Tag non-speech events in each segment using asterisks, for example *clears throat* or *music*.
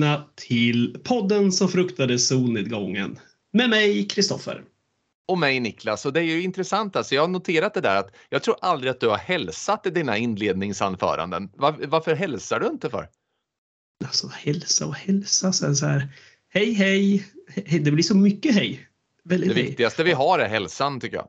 Välkomna till podden som fruktade solnedgången. Med mig, Kristoffer. Och mig, Niklas. Och det är ju intressant. Alltså, jag har noterat det där att jag tror aldrig att du har hälsat i dina inledningsanföranden. Var, varför hälsar du inte för? Alltså hälsa och hälsa. Så här, hej, hej. Det blir så mycket hej. Väldigt det viktigaste hej. vi har är hälsan tycker jag.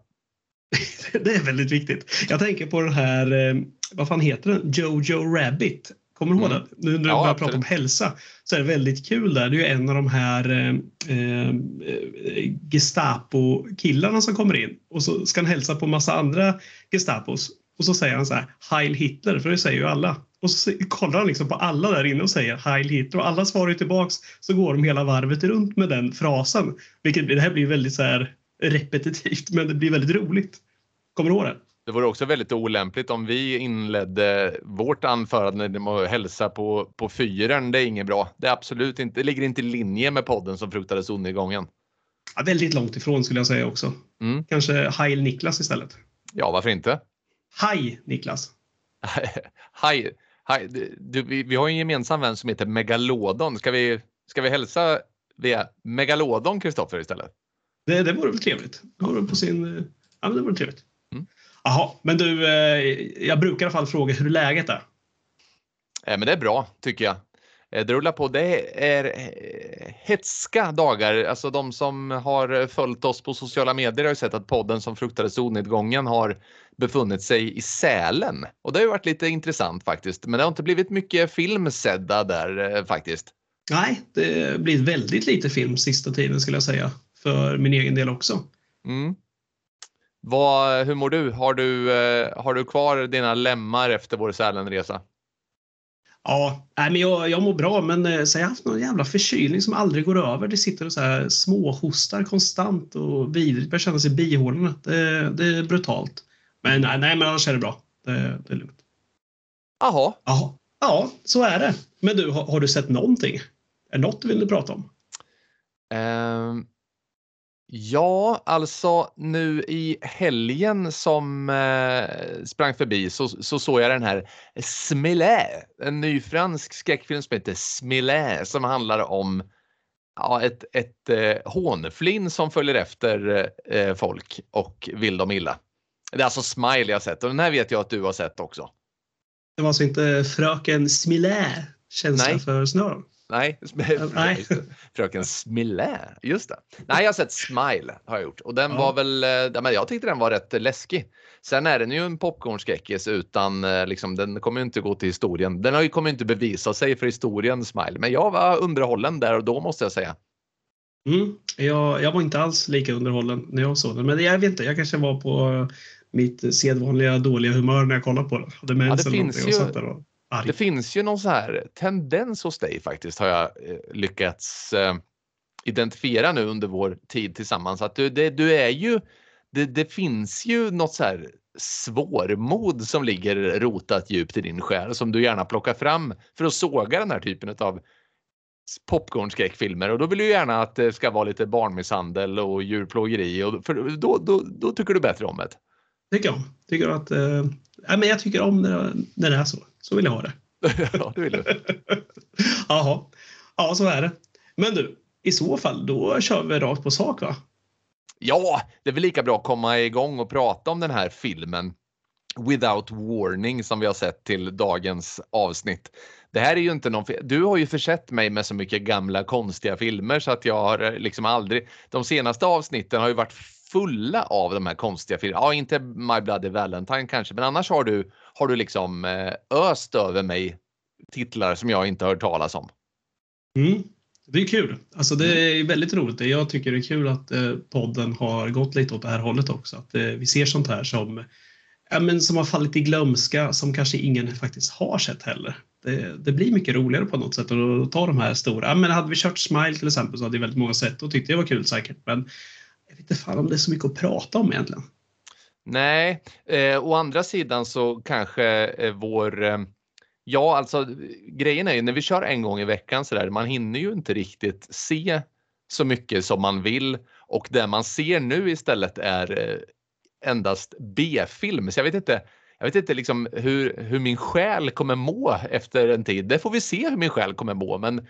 *laughs* det är väldigt viktigt. Jag tänker på den här, eh, vad fan heter den? Jojo Rabbit. Kommer du ihåg mm. det? Nu när du ja, börjar prata om hälsa så är det väldigt kul där. Det är ju en av de här eh, eh, Gestapo-killarna som kommer in och så ska han hälsa på massa andra Gestapos och så säger han så här Heil Hitler, för det säger ju alla. Och så kollar han liksom på alla där inne och säger Heil Hitler och alla svarar tillbaks så går de hela varvet runt med den frasen. Vilket det här blir väldigt så här repetitivt men det blir väldigt roligt. Kommer du ihåg det? Det vore också väldigt olämpligt om vi inledde vårt anförande med att hälsa på, på fyren. Det är inget bra. Det är absolut inte, det ligger inte i linje med podden som fruktade solnedgången. Ja, väldigt långt ifrån skulle jag säga också. Mm. Kanske Heil Niklas istället. Ja, varför inte? Hej Niklas! *laughs* Hej! Hej. Du, vi, vi har en gemensam vän som heter Megalodon. Ska vi, ska vi hälsa via Megalodon Kristoffer istället? Det, det vore väl trevligt. Det vore på sin... Ja, men det vore trevligt. Jaha, men du, eh, jag brukar i alla fall fråga hur läget är. Eh, men det är bra tycker jag. Eh, det rullar på. Det är hetska dagar. Alltså de som har följt oss på sociala medier har ju sett att podden som fruktade solnedgången har befunnit sig i Sälen. Och det har ju varit lite intressant faktiskt. Men det har inte blivit mycket film sedda där faktiskt. Nej, det blivit väldigt lite film sista tiden skulle jag säga. För min egen del också. Mm. Vad, hur mår du? Har, du? har du kvar dina lemmar efter vår Sälenresa? Ja, men jag, jag mår bra men eh, så jag har haft någon jävla förkylning som aldrig går över. Det sitter och så här småhostar konstant och vidrigt börjar kännas i bihålorna. Det, det är brutalt. Men nej, nej men annars är det bra. Det, det är lugnt. Jaha. Jaha. Ja, så är det. Men du, har, har, du sett någonting? Är något du vill prata om? Um, Ja, alltså nu i helgen som eh, sprang förbi så, så såg jag den här Smilé, en ny fransk skräckfilm som heter Smilé som handlar om ja, ett, ett eh, hånflin som följer efter eh, folk och vill dem illa. Det är alltså Smile jag sett och den här vet jag att du har sett också. Det var alltså inte Fröken Smilé, känsla för snö? Nej, *laughs* Nej. fröken Smilä. Just det. Nej, jag har sett Smile har jag gjort och den ja. var väl, eh, jag tyckte den var rätt läskig. Sen är den ju en popcornskräckis utan eh, liksom, den kommer inte gå till historien. Den har ju kommer inte bevisa sig för historien Smile, men jag var underhållen där och då måste jag säga. Mm. Jag, jag var inte alls lika underhållen när jag såg den, men jag vet inte, jag kanske var på mitt sedvanliga dåliga humör när jag kollade på den. ja, det finns ju, Arg. Det finns ju någon så här tendens hos dig faktiskt har jag eh, lyckats eh, identifiera nu under vår tid tillsammans att du, det, du är ju det, det finns ju något så här svårmod som ligger rotat djupt i din själ som du gärna plockar fram för att såga den här typen av popcornskräckfilmer och då vill du gärna att det ska vara lite barnmisshandel och djurplågeri och för då, då, då tycker du bättre om det. Tycker jag. Tycker att, eh, men jag tycker om när, när det är så. Så vill jag ha det. *laughs* ja, det vill du. *laughs* Jaha. Ja, så är det. Men du, i så fall, då kör vi rakt på sak va? Ja, det är väl lika bra att komma igång och prata om den här filmen Without Warning som vi har sett till dagens avsnitt. Det här är ju inte någon Du har ju försett mig med så mycket gamla konstiga filmer så att jag har eh, liksom aldrig. De senaste avsnitten har ju varit fulla av de här konstiga filmerna. Ja, inte My Bloody Valentine kanske, men annars har du, har du liksom eh, öst över mig titlar som jag inte hört talas om. Mm. Det är kul. Alltså det mm. är väldigt roligt. Jag tycker det är kul att eh, podden har gått lite åt det här hållet också. Att eh, vi ser sånt här som, ja, men som har fallit i glömska som kanske ingen faktiskt har sett heller. Det, det blir mycket roligare på något sätt att ta de här stora. Ja, men hade vi kört Smile till exempel så hade väldigt många sett och tyckte det var kul säkert. Men jag vet inte fan om det är så mycket att prata om egentligen. Nej, eh, å andra sidan så kanske eh, vår eh, Ja, alltså grejen är ju när vi kör en gång i veckan så där, man hinner ju inte riktigt se så mycket som man vill och det man ser nu istället är eh, endast B-film. Så jag vet inte, jag vet inte liksom hur, hur min själ kommer må efter en tid. Det får vi se hur min själ kommer må, men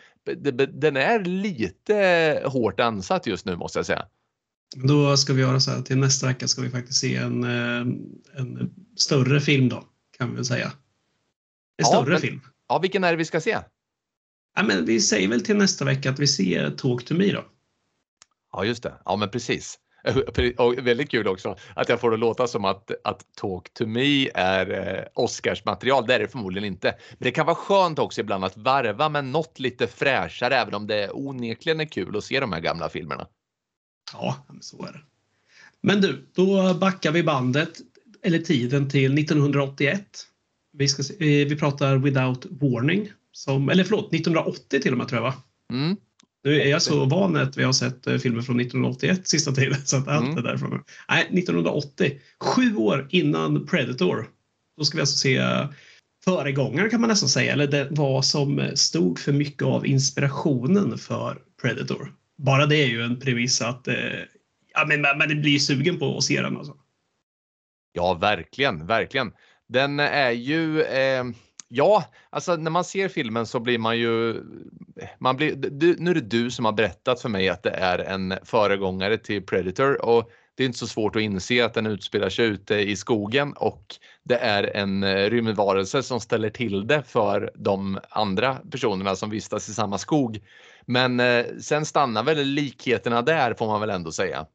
den är lite hårt ansatt just nu måste jag säga. Då ska vi göra så här till nästa vecka ska vi faktiskt se en, eh, en större film då, kan vi väl säga. En ja, större men, film. Ja, vilken är det vi ska se? Ja, men vi säger väl till nästa vecka att vi ser Talk to me då. Ja, just det. Ja, men precis. *laughs* Och väldigt kul också att jag får det låta som att, att Talk to me är eh, Oscars material. Det är det förmodligen inte. Men det kan vara skönt också ibland att varva med något lite fräschare även om det onekligen är kul att se de här gamla filmerna. Ja, så är det. Men du, då backar vi bandet, eller tiden till 1981. Vi, ska, eh, vi pratar Without Warning, som, eller förlåt, 1980 till och med tror jag va? Mm. Nu är jag så van att vi har sett eh, filmer från 1981 sista tiden, *laughs* så att allt mm. är därifrån. Nej, 1980. Sju år innan Predator. Då ska vi alltså se eh, föregångaren kan man nästan säga, eller det var som stod för mycket av inspirationen för Predator. Bara det är ju en premiss att eh, ja, men man blir sugen på att se den. Alltså. Ja, verkligen, verkligen. Den är ju eh Ja, alltså när man ser filmen så blir man ju... Man blir, du, nu är det du som har berättat för mig att det är en föregångare till Predator och det är inte så svårt att inse att den utspelar sig ute i skogen och det är en eh, rymdvarelse som ställer till det för de andra personerna som vistas i samma skog. Men eh, sen stannar väl likheterna där får man väl ändå säga.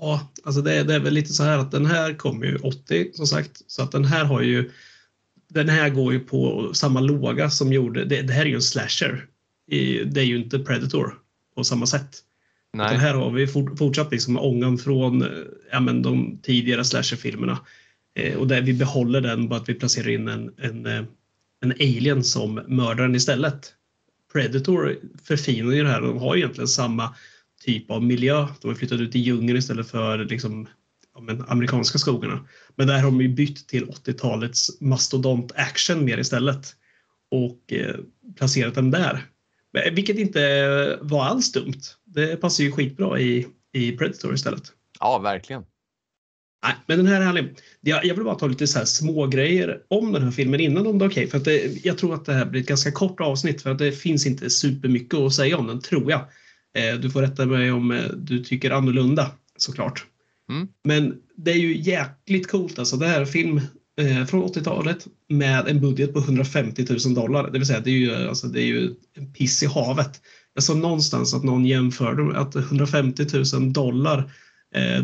Ja, alltså det, det är väl lite så här att den här kom ju 80 som sagt, så att den här har ju den här går ju på samma låga som gjorde, det, det här är ju en slasher. det är ju inte Predator på samma sätt. Nej. Här har vi fort, fortsatt liksom ångan från eh, ja, men de tidigare slasherfilmerna. Eh, och där vi behåller den, bara att vi placerar in en, en, eh, en alien som mördaren istället. Predator förfinar ju det här. De har egentligen samma typ av miljö. De har flyttat ut i djungeln istället för liksom, ja, amerikanska skogarna. Men där har de ju bytt till 80-talets mastodont action mer istället och eh, placerat den där. Eh, vilket inte var alls dumt. Det passar ju skitbra i, i Predator istället. Ja, verkligen. Nej, men den här är härlig. Jag, jag vill bara ta lite så här små grejer om den här filmen innan om det är okej. Okay, för att det, jag tror att det här blir ett ganska kort avsnitt för att det finns inte supermycket att säga om den, tror jag. Eh, du får rätta mig om eh, du tycker annorlunda såklart. Mm. Men det är ju jäkligt coolt alltså. Det här är film eh, från 80-talet med en budget på 150 000 dollar. Det vill säga det är ju, alltså, det är ju en piss i havet. Jag såg någonstans att någon jämförde att 150 000 dollar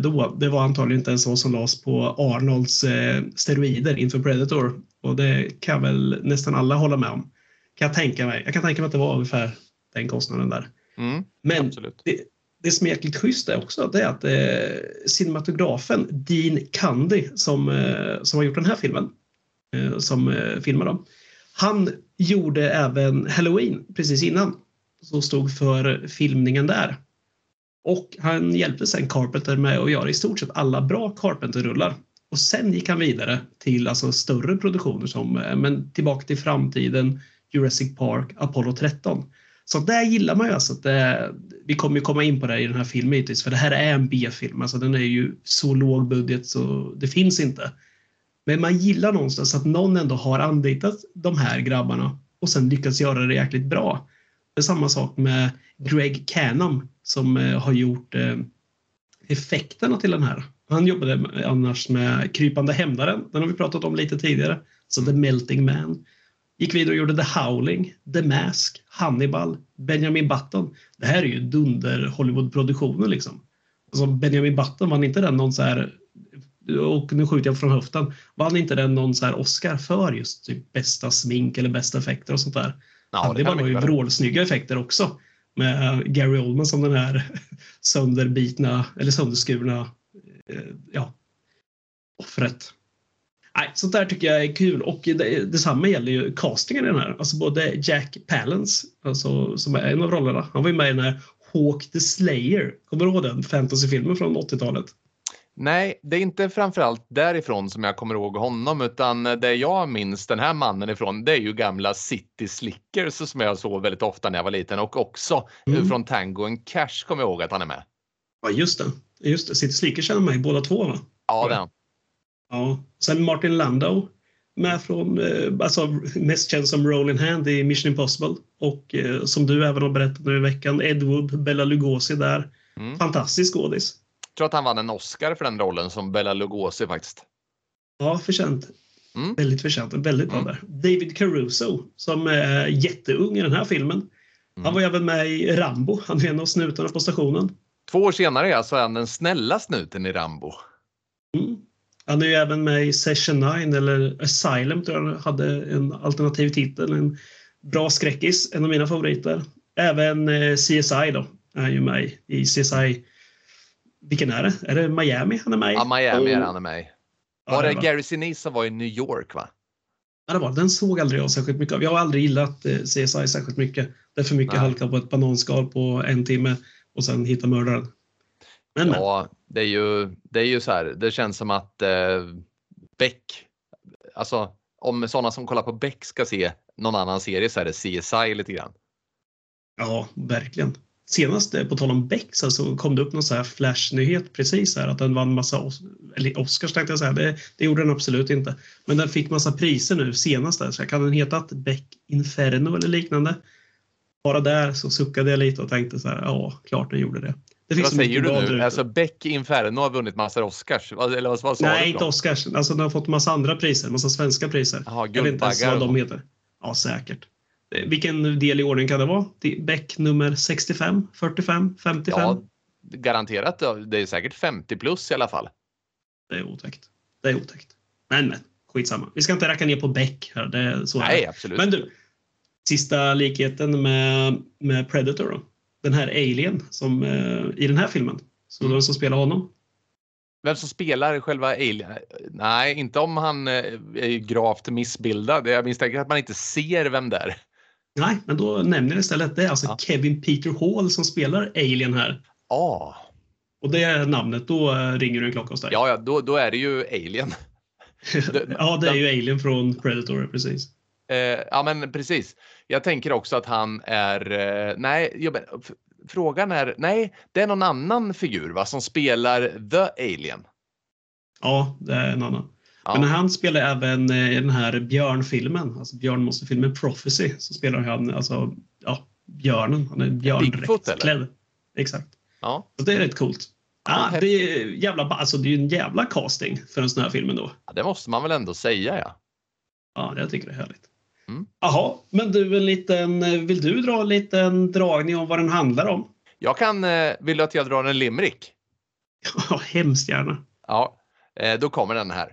då, det var antagligen inte ens vad som lades på Arnolds eh, steroider inför Predator. Och det kan väl nästan alla hålla med om. Kan jag tänka mig. Jag kan tänka mig att det var ungefär den kostnaden där. Mm, Men det, det som är jäkligt schysst är också det är att eh, cinematografen Dean Candy som, eh, som har gjort den här filmen, eh, som eh, filmar dem. Han gjorde även Halloween precis innan, som stod för filmningen där. Och han hjälpte sen Carpenter med att göra i stort sett alla bra Carpenter-rullar. Och sen gick han vidare till alltså större produktioner som eh, men Tillbaka till framtiden, Jurassic Park, Apollo 13. Så där gillar man ju alltså att det, vi kommer ju komma in på det i den här filmen hittills, för det här är en B-film. Alltså den är ju så låg budget så det finns inte. Men man gillar någonstans att någon ändå har anlitat de här grabbarna och sen lyckats göra det jäkligt bra. Det är samma sak med Greg Canham som eh, har gjort eh, effekterna till den här. Han jobbade annars med Krypande hämnaren. Den har vi pratat om lite tidigare. Så The Melting Man. Gick vidare och gjorde The Howling, The Mask, Hannibal, Benjamin Button. Det här är ju dunder Hollywood-produktioner liksom. Alltså Benjamin Button, var inte den någon så här och nu skjuter jag från höften. Vann inte den någon så här Oscar för just typ bästa smink eller bästa effekter och sånt där? Ja, det, det var ju vrålsnygga effekter också. Med eh, Gary Oldman som den här *laughs* sönderbitna eller sönderskurna eh, ja, offret. Nej, sånt där tycker jag är kul och det, detsamma gäller ju castingen i den här. Alltså både Jack Palance, alltså, som är en av rollerna, han var ju med i den här Hawk the Slayer. Kommer du ihåg den fantasyfilmen från 80-talet? Nej, det är inte framförallt därifrån som jag kommer ihåg honom utan det jag minns den här mannen ifrån det är ju gamla City Slickers som jag såg väldigt ofta när jag var liten och också mm. från Tango and Cash kommer jag ihåg att han är med. Ja, just det. Just det. City Slickers känner mig båda två va? Ja, den. Ja. Sen Martin Landau med från, eh, alltså mest känd som Rolling Hand i Mission Impossible. Och eh, som du även har berättat nu i veckan, Ed Wood, Bella Lugosi där. Mm. Fantastisk skådis. Tror att han vann en Oscar för den rollen som Bella Lugosi faktiskt. Ja, förtjänt. Mm. Väldigt förtjänt. Väldigt bra Mm. där. David Caruso som är jätteung i den här filmen. Mm. Han var även med i Rambo. Han är en av snutarna på stationen. Två år senare är alltså han den snälla snuten i Rambo. Mm. Han är ju även med i Session 9 eller Asylum tror jag hade en alternativ titel. En bra skräckis, en av mina favoriter. Även eh, CSI då är ju med i CSI. Vilken är det? Är det Miami han är med i? Ja, Miami är Och- han med. Ja, Var det? Gary Sinise som var i New York va? Ja, det var. Den såg aldrig jag särskilt mycket av. Jag har aldrig gillat eh, CSI särskilt mycket. Det är för mycket Nej. halka på ett bananskal på en timme och sen hitta mördaren. Men, men. Ja, det är ju, det är ju så här. Det känns som att eh, Beck, alltså om sådana som kollar på Beck ska se någon annan serie så är det CSI lite grann. Ja, verkligen. Senast, på tal om Beck, så kom det upp någon så här flashnyhet precis här att den vann massa Os eller Oscars tänkte jag säga. Det, det gjorde den absolut inte. Men den fick massa priser nu senast. Där, så jag kan den hetat Beck Inferno eller liknande? Bara där så suckade jag lite och tänkte så här, ja, klart den gjorde det. Det Vad säger du nu? ute. Alltså Beck Inferno har vunnit massor Oscars. Eller vad, vad sa? Nej, inte? Oscars. Alltså den har fått massa andra priser, massa svenska priser. Jaha, jag vet inte ens vad de heter. Ja, säkert. Eh, Vilken del i ordning kan det vara? Beck nummer 65, 45, 55? Ja, garanterat. Det är säkert 50 plus i alla fall. Det är otäckt. Det är otäckt. Men, men. Skitsamma. Vi ska inte racka ner på Beck här. Det är så Nej, det. absolut. Men du. Sista likheten med, med Predator då. Den här Alien som eh, i den här filmen. Så Mm. den som spelar honom. Vem som spelar själva Alien? Nej, inte om han eh, är gravt missbildad. Jag misstänker att man inte ser vem det är. Nej, men då nämner jag istället. Det är alltså Ja. Kevin Peter Hall som spelar Alien här. Ah, Och det är namnet. Då eh, ringer det en klocka hos dig. ja, ja då, då är det ju Alien. *laughs* ja, det är ju Alien från Predator, precis. Eh, ja, men precis. Jag tänker också att han är... Eh, nej, jag, frågan är... Nej, det är någon annan figur va, som spelar The Alien. Ja, det är en annan. Ja. Men han spelar även eh, i den här björnfilmen, alltså björnmonsterfilmen Prophecy, så spelar han alltså, ja, björnen. Han är björndräktsklädd. Exakt. Ja, Så det är rätt coolt. Ja, Ja, det är jävla, alltså det är en jävla casting för en sån här film ändå. det måste man väl ändå säga ja. Ja, jag tycker det är härligt. Mm. Jaha, men du, en liten, vill du dra en liten dragning om vad den handlar om? Jag kan... Eh, vill du att jag drar en limerick? *laughs* Ja, hemskt gärna. Ja, eh, då kommer den här.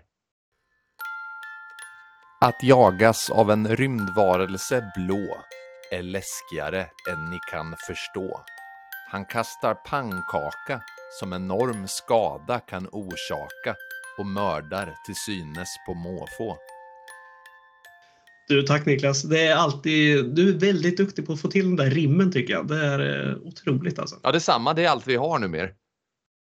Att jagas av en rymdvarelse blå är läskigare än ni kan förstå. Han kastar pannkaka som enorm skada kan orsaka och mördar till synes på måfå. Du, tack Niklas. Det är alltid, du är väldigt duktig på att få till den där rimmen tycker jag. Det är eh, otroligt alltså. Ja, detsamma. Det är allt vi har nu mer.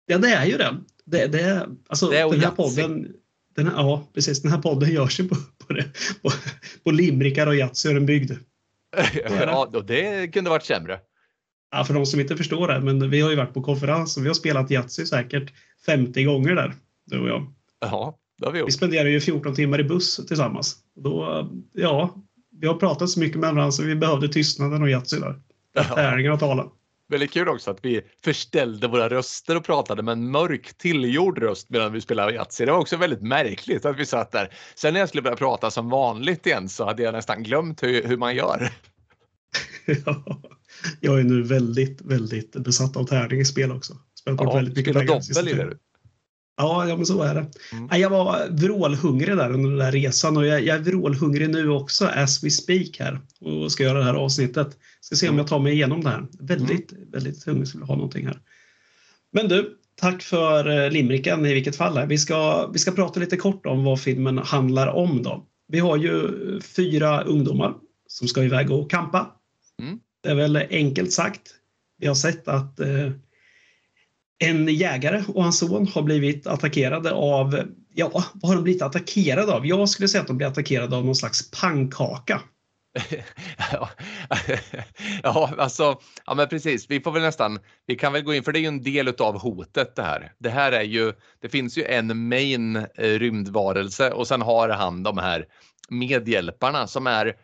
Ja, det är ju det. Det, det, alltså, Det är den här podden, den ja, precis. Den här podden görs ju på, på, det, på, på limrikar och byggd. är det. ja, och det kunde varit sämre. Ja, för de som inte förstår det, men vi har ju varit på konferens och vi har spelat Yatzy säkert 50 gånger där, du och jag. Ja, det har vi Vi gjort. spenderar ju 14 timmar i buss tillsammans. Och Då, ja, vi har pratat så mycket med varandra så vi behövde tystnaden och Yatzy där. Tärningarna talar. Väldigt kul också att vi förställde våra röster och pratade med en mörk tillgjord röst medan vi spelade Yatzy. Det var också väldigt märkligt att vi satt där. Sen när jag skulle börja prata som vanligt igen så hade jag nästan glömt hur, hur man gör. *laughs* Ja, jag är nu väldigt, väldigt besatt av tärning i spel också. Spelat Ja, väldigt mycket spela pengar sista dobbel i det. Ja, ja, men så är det. Mm. Jag var vrålhungrig där under den där resan och jag, jag är vrålhungrig nu också as we speak här och ska göra det här avsnittet. Ska se om Mm. jag tar mig igenom det här. Väldigt, väldigt hungrig skulle ha någonting här. Men du, tack för eh, limericken i vilket fall. Här. Vi, ska, vi ska prata lite kort om vad filmen handlar om då. Vi har ju fyra ungdomar som ska iväg och kampa. Mm. Det är väl enkelt sagt. Vi har sett att eh, en jägare och hans son har blivit attackerade av, ja, vad har de blivit attackerade av? Jag skulle säga att de blir attackerade av någon slags pannkaka. *laughs* ja, alltså, ja men precis. Vi får väl nästan, vi kan väl gå in för det är ju en del utav hotet det här. Det här är ju, det finns ju en main eh, rymdvarelse och sen har han de här medhjälparna som är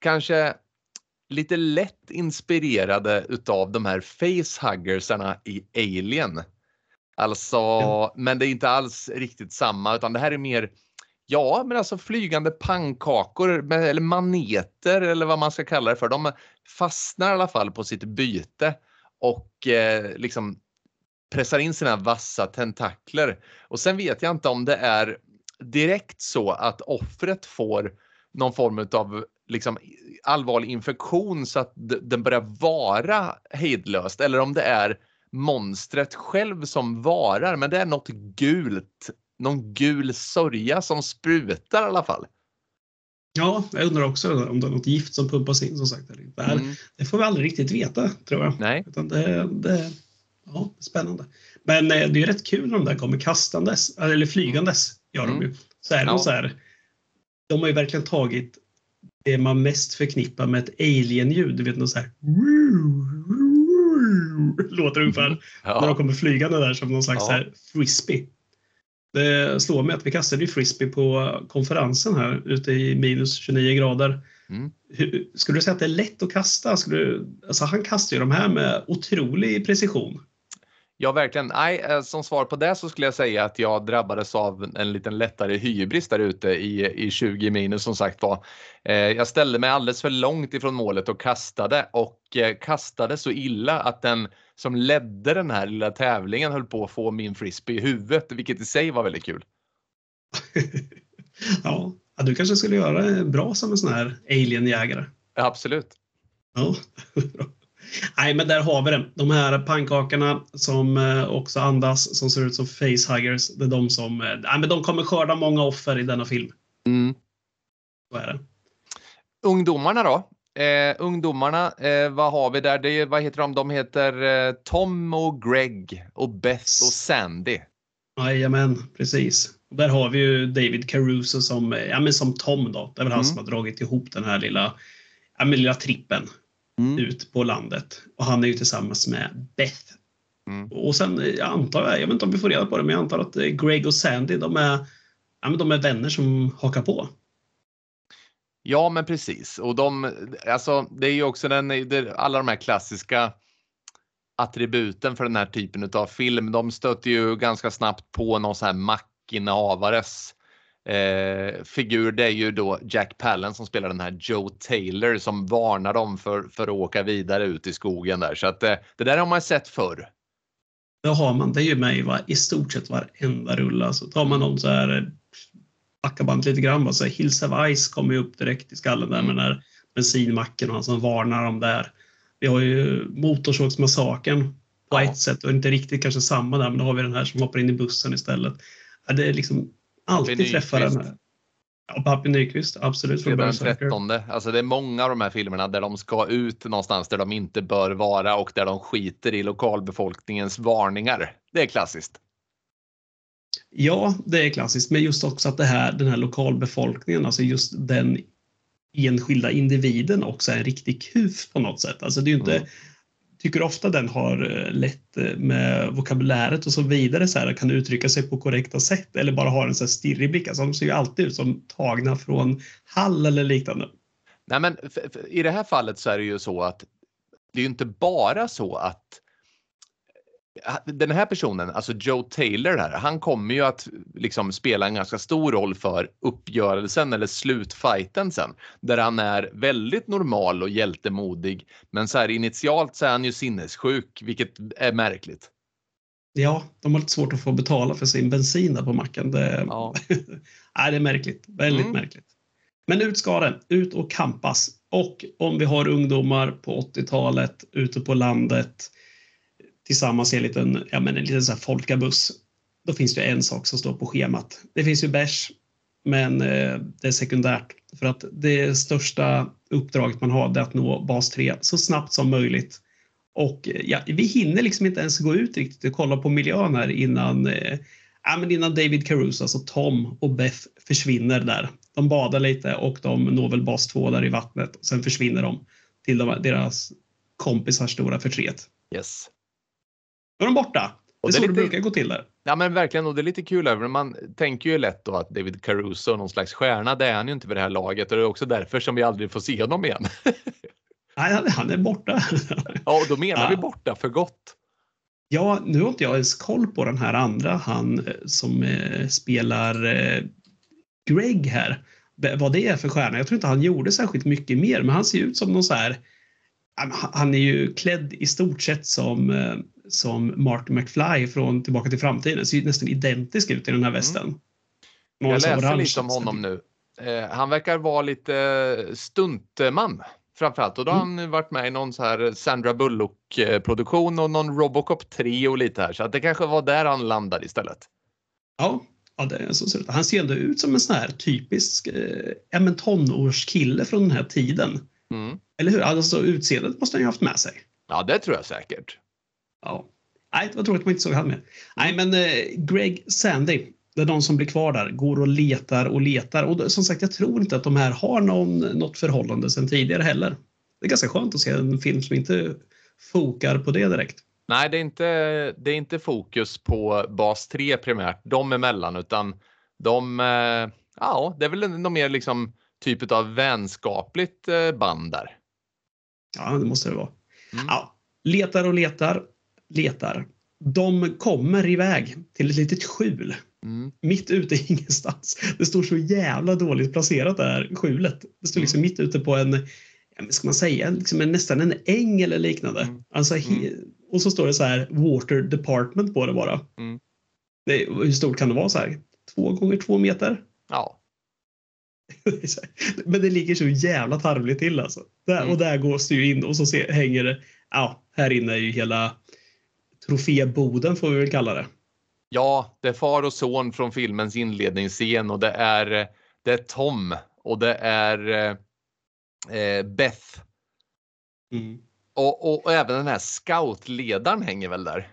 kanske lite lätt inspirerade utav de här facehuggersarna i Alien. Alltså, ja. men det är inte alls riktigt samma utan det här är mer Ja, men alltså flygande pannkakor eller maneter eller vad man ska kalla det för. De fastnar i alla fall på sitt byte och eh, liksom pressar in sina vassa tentakler. Och sen vet jag inte om det är direkt så att offret får någon form av liksom allvarlig infektion så att den börjar vara hejdlöst eller om det är monstret själv som varar men det är något gult någon gul sörja som sprutar i alla fall. Ja, jag undrar också om det är något gift som pumpas in som sagt. Eller inte. Mm. Det får vi aldrig riktigt veta tror jag. Nej. Utan det, det, ja, spännande. Men eh, det är rätt kul när de där kommer kastandes, eller flygandes. Gör de ju. Mm. Så är det ja. så här, de har ju verkligen tagit det man mest förknippar med ett alien-ljud. Du vet något så här låter ungefär ja. när de kommer flygande där som någon slags ja. här frisbee. Det slår mig att vi kastade ju frisbee på konferensen här ute i minus 29 grader. Mm. Skulle du säga att det är lätt att kasta? Skulle du, alltså han kastar ju de här med otrolig precision. Ja, verkligen. Nej, eh, som svar på det så skulle jag säga att jag drabbades av en liten lättare hybris där ute i, i 20 minus som sagt var. Eh, jag ställde mig alldeles för långt ifrån målet och kastade och eh, kastade så illa att den som ledde den här lilla tävlingen höll på att få min frisbee i huvudet, vilket i sig var väldigt kul. *laughs* ja, du kanske skulle göra bra som en sån här alienjägare. Absolut. Ja, *laughs* Nej, men där har vi det. De här pannkakorna som eh, också andas, som ser ut som facehuggers, det är de som eh, nej, men de kommer skörda många offer i denna film. Mm. Så är det. Ungdomarna då? Eh, ungdomarna, eh, vad har vi där? Det, vad heter de? De heter eh, Tom och Greg och Beth och Sandy. Jajamän, precis. Och där har vi ju David Caruso som, ja, men som Tom. Då. Det är väl mm. han som har dragit ihop den här lilla, ja, men lilla trippen mm. ut på landet. Och han är ju tillsammans med Beth. Mm. Och sen jag antar jag, jag vet inte om vi får reda på det, men jag antar att Greg och Sandy de är, ja, men de är vänner som hakar på. Ja, men precis. Och de, alltså, det är ju också den, alla de här klassiska attributen för den här typen av film. De stöter ju ganska snabbt på någon sån här mackinehavares eh, figur. Det är ju då Jack Pallen som spelar den här Joe Taylor som varnar dem för, för att åka vidare ut i skogen där. Så att eh, det där har man sett förr. Det har man. Det är ju med i, i stort sett varenda rulla. Så tar man någon så här backa bandet lite grann. Alltså, Hills of Ice kommer ju upp direkt i skallen där med den här bensinmacken och han som varnar dem där. Vi har ju Motorsågsmassakern på ja. ett sätt och inte riktigt kanske samma där men då har vi den här som hoppar in i bussen istället. Ja, det är liksom alltid träffar den här. Ja, Pappi Nyqvist, absolut. Från den 13. Alltså det är många av de här filmerna där de ska ut någonstans där de inte bör vara och där de skiter i lokalbefolkningens varningar. Det är klassiskt. Ja, det är klassiskt, men just också att det här, den här lokalbefolkningen, alltså just den enskilda individen också är en riktig kuf på något sätt. Alltså det är inte, mm tycker ofta den har eh, lätt eh, med vokabuläret och så vidare, så här, kan uttrycka sig på korrekta sätt eller bara har en så här stirrig blick. Alltså de ser ju alltid ut som tagna från Hall eller liknande. Nej, men i det här fallet så är det ju så att det är ju inte bara så att den här personen, alltså Joe Taylor här, han kommer ju att liksom spela en ganska stor roll för uppgörelsen eller slutfighten sen. Där han är väldigt normal och hjältemodig. Men så här initialt så är han ju sinnessjuk, vilket är märkligt. Ja, de har lite svårt att få betala för sin bensin där på macken. Det, ja. *laughs* Nej, det är märkligt. Väldigt mm. märkligt. Men ut ska det. Ut och kampas. Och om vi har ungdomar på 80-talet ute på landet tillsammans i en liten, ja, men en liten så här folkabuss. Då finns det en sak som står på schemat. Det finns ju bärs, men eh, det är sekundärt. För att det största uppdraget man har är att nå bas 3 så snabbt som möjligt. Och eh, ja, vi hinner liksom inte ens gå ut riktigt och kolla på miljön här innan, eh, ja, men innan David Caruso, alltså Tom och Beth försvinner där De badar lite och de når väl bas 2 där i vattnet. Sen försvinner de till de, deras kompisars stora förtret. Yes. Då är de borta. Det är så det det brukar gå till där. Ja men verkligen och det är lite kul över man tänker ju lätt då att David Caruso är någon slags stjärna. Det är han ju inte vid det här laget och det är också därför som vi aldrig får se honom igen. *laughs* Nej, han- är borta. *laughs* ja och då menar Ja. vi borta för gott. Ja, nu har inte jag ens koll på den här andra, han eh, som eh, spelar eh, Greg här. B- Vad det är för stjärna. Jag tror inte han gjorde särskilt mycket mer, men han ser ut som någon så här... Han- Han är ju klädd i stort sett som, eh, som Marty McFly från Tillbaka till framtiden. Ser nästan identisk ut i den här västen. Någon Mm. Jag läser lite om honom nu. Eh, han verkar vara lite stuntman framförallt och då har Mm. han varit med i någon så här Sandra Bullock eh, produktion och någon Robocop 3 och lite här så att det kanske var där han landade istället. Ja, ja det är så ser det. Han ser ändå ut som en sån här typisk eh, tonårskille från den här tiden. Mm. Eller hur? Alltså utseendet måste han ju haft med sig. Ja, det tror jag säkert. Ja. Nej, det var tråkigt att man inte såg han med. Nej, men eh, Greg Sandy, det är de som blir kvar där, går och letar och letar. Och som sagt, jag tror inte att de här har någon, något förhållande sedan tidigare heller. Det är ganska skönt att se en film som inte fokar på det direkt. Nej, det är inte, det är inte fokus på bas 3 primärt, de emellan, utan de, eh, ja, det är väl någon mer liksom typ av vänskapligt eh, band där. Ja, det måste det vara. Mm. Ja, letar och letar, letar. De kommer iväg till ett litet skjul Mm. mitt ute i *laughs* ingenstans. Det står så jävla dåligt placerat det här skjulet. Det står liksom mitt ute på en, ska man säga, liksom en, nästan en äng eller liknande. Mm. Alltså, he, och så står det så här Water Department på det bara. Mm. Det, hur stort kan det vara? så här? Två gånger två meter? Ja. *laughs* Men det ligger så jävla tarvligt till alltså. Där, Mm. Och där gås det ju in och så se, hänger det, ja, här inne är ju hela troféboden får vi väl kalla det. ja, det är far och son från filmens inledningsscen och det är, det är Tom och det är eh, eh, Beth Mm. och, och, och även den här scoutledaren hänger väl där.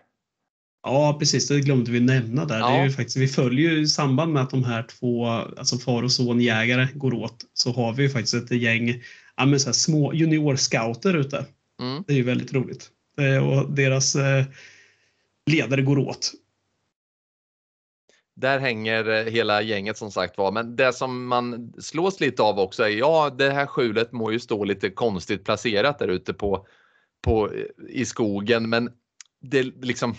Ja, precis. Det glömde vi nämna där. Det är Ja. ju faktiskt, vi följer ju i samband med att de här två, alltså far och son jägare går åt, så har vi ju faktiskt ett gäng ja, men så här små juniorscouter ute. Mm. Det är ju väldigt roligt. Eh, Och deras eh, ledare går åt. Där hänger eh, hela gänget som sagt var. Men det som man slås lite av också är ja, det här skjulet må ju stå lite konstigt placerat där ute på, på eh, i skogen, men det liksom.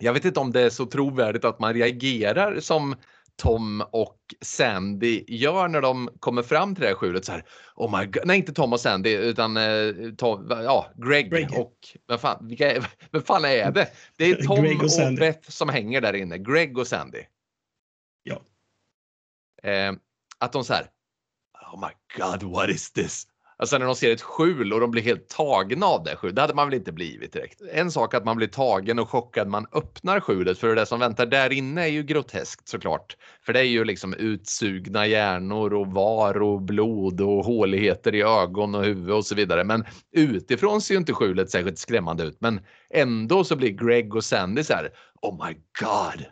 Jag vet inte om det är så trovärdigt att man reagerar som Tom och Sandy gör när de kommer fram till det här skjulet så här. Oh my God. Nej, inte Tom och Sandy utan eh, Tom, ja, Greg, Greg. och vad fan, vilka, är- *laughs* vem fan är det? Det är *laughs* Tom och och. Beth som hänger där inne. Greg och Sandy. Ja. Eh, att de så här. Oh my God, what is this? Alltså när de ser ett skjul och de blir helt tagna av det skjulet. Det hade man väl inte blivit direkt. En sak att man blir tagen och chockad man öppnar skjulet för det som väntar där inne är ju groteskt såklart. För det är ju liksom utsugna hjärnor och var och blod och håligheter i ögon och huvud och så vidare. Men utifrån ser ju inte skjulet särskilt skrämmande ut. Men ändå så blir Greg och Sandy så här. Oh my God.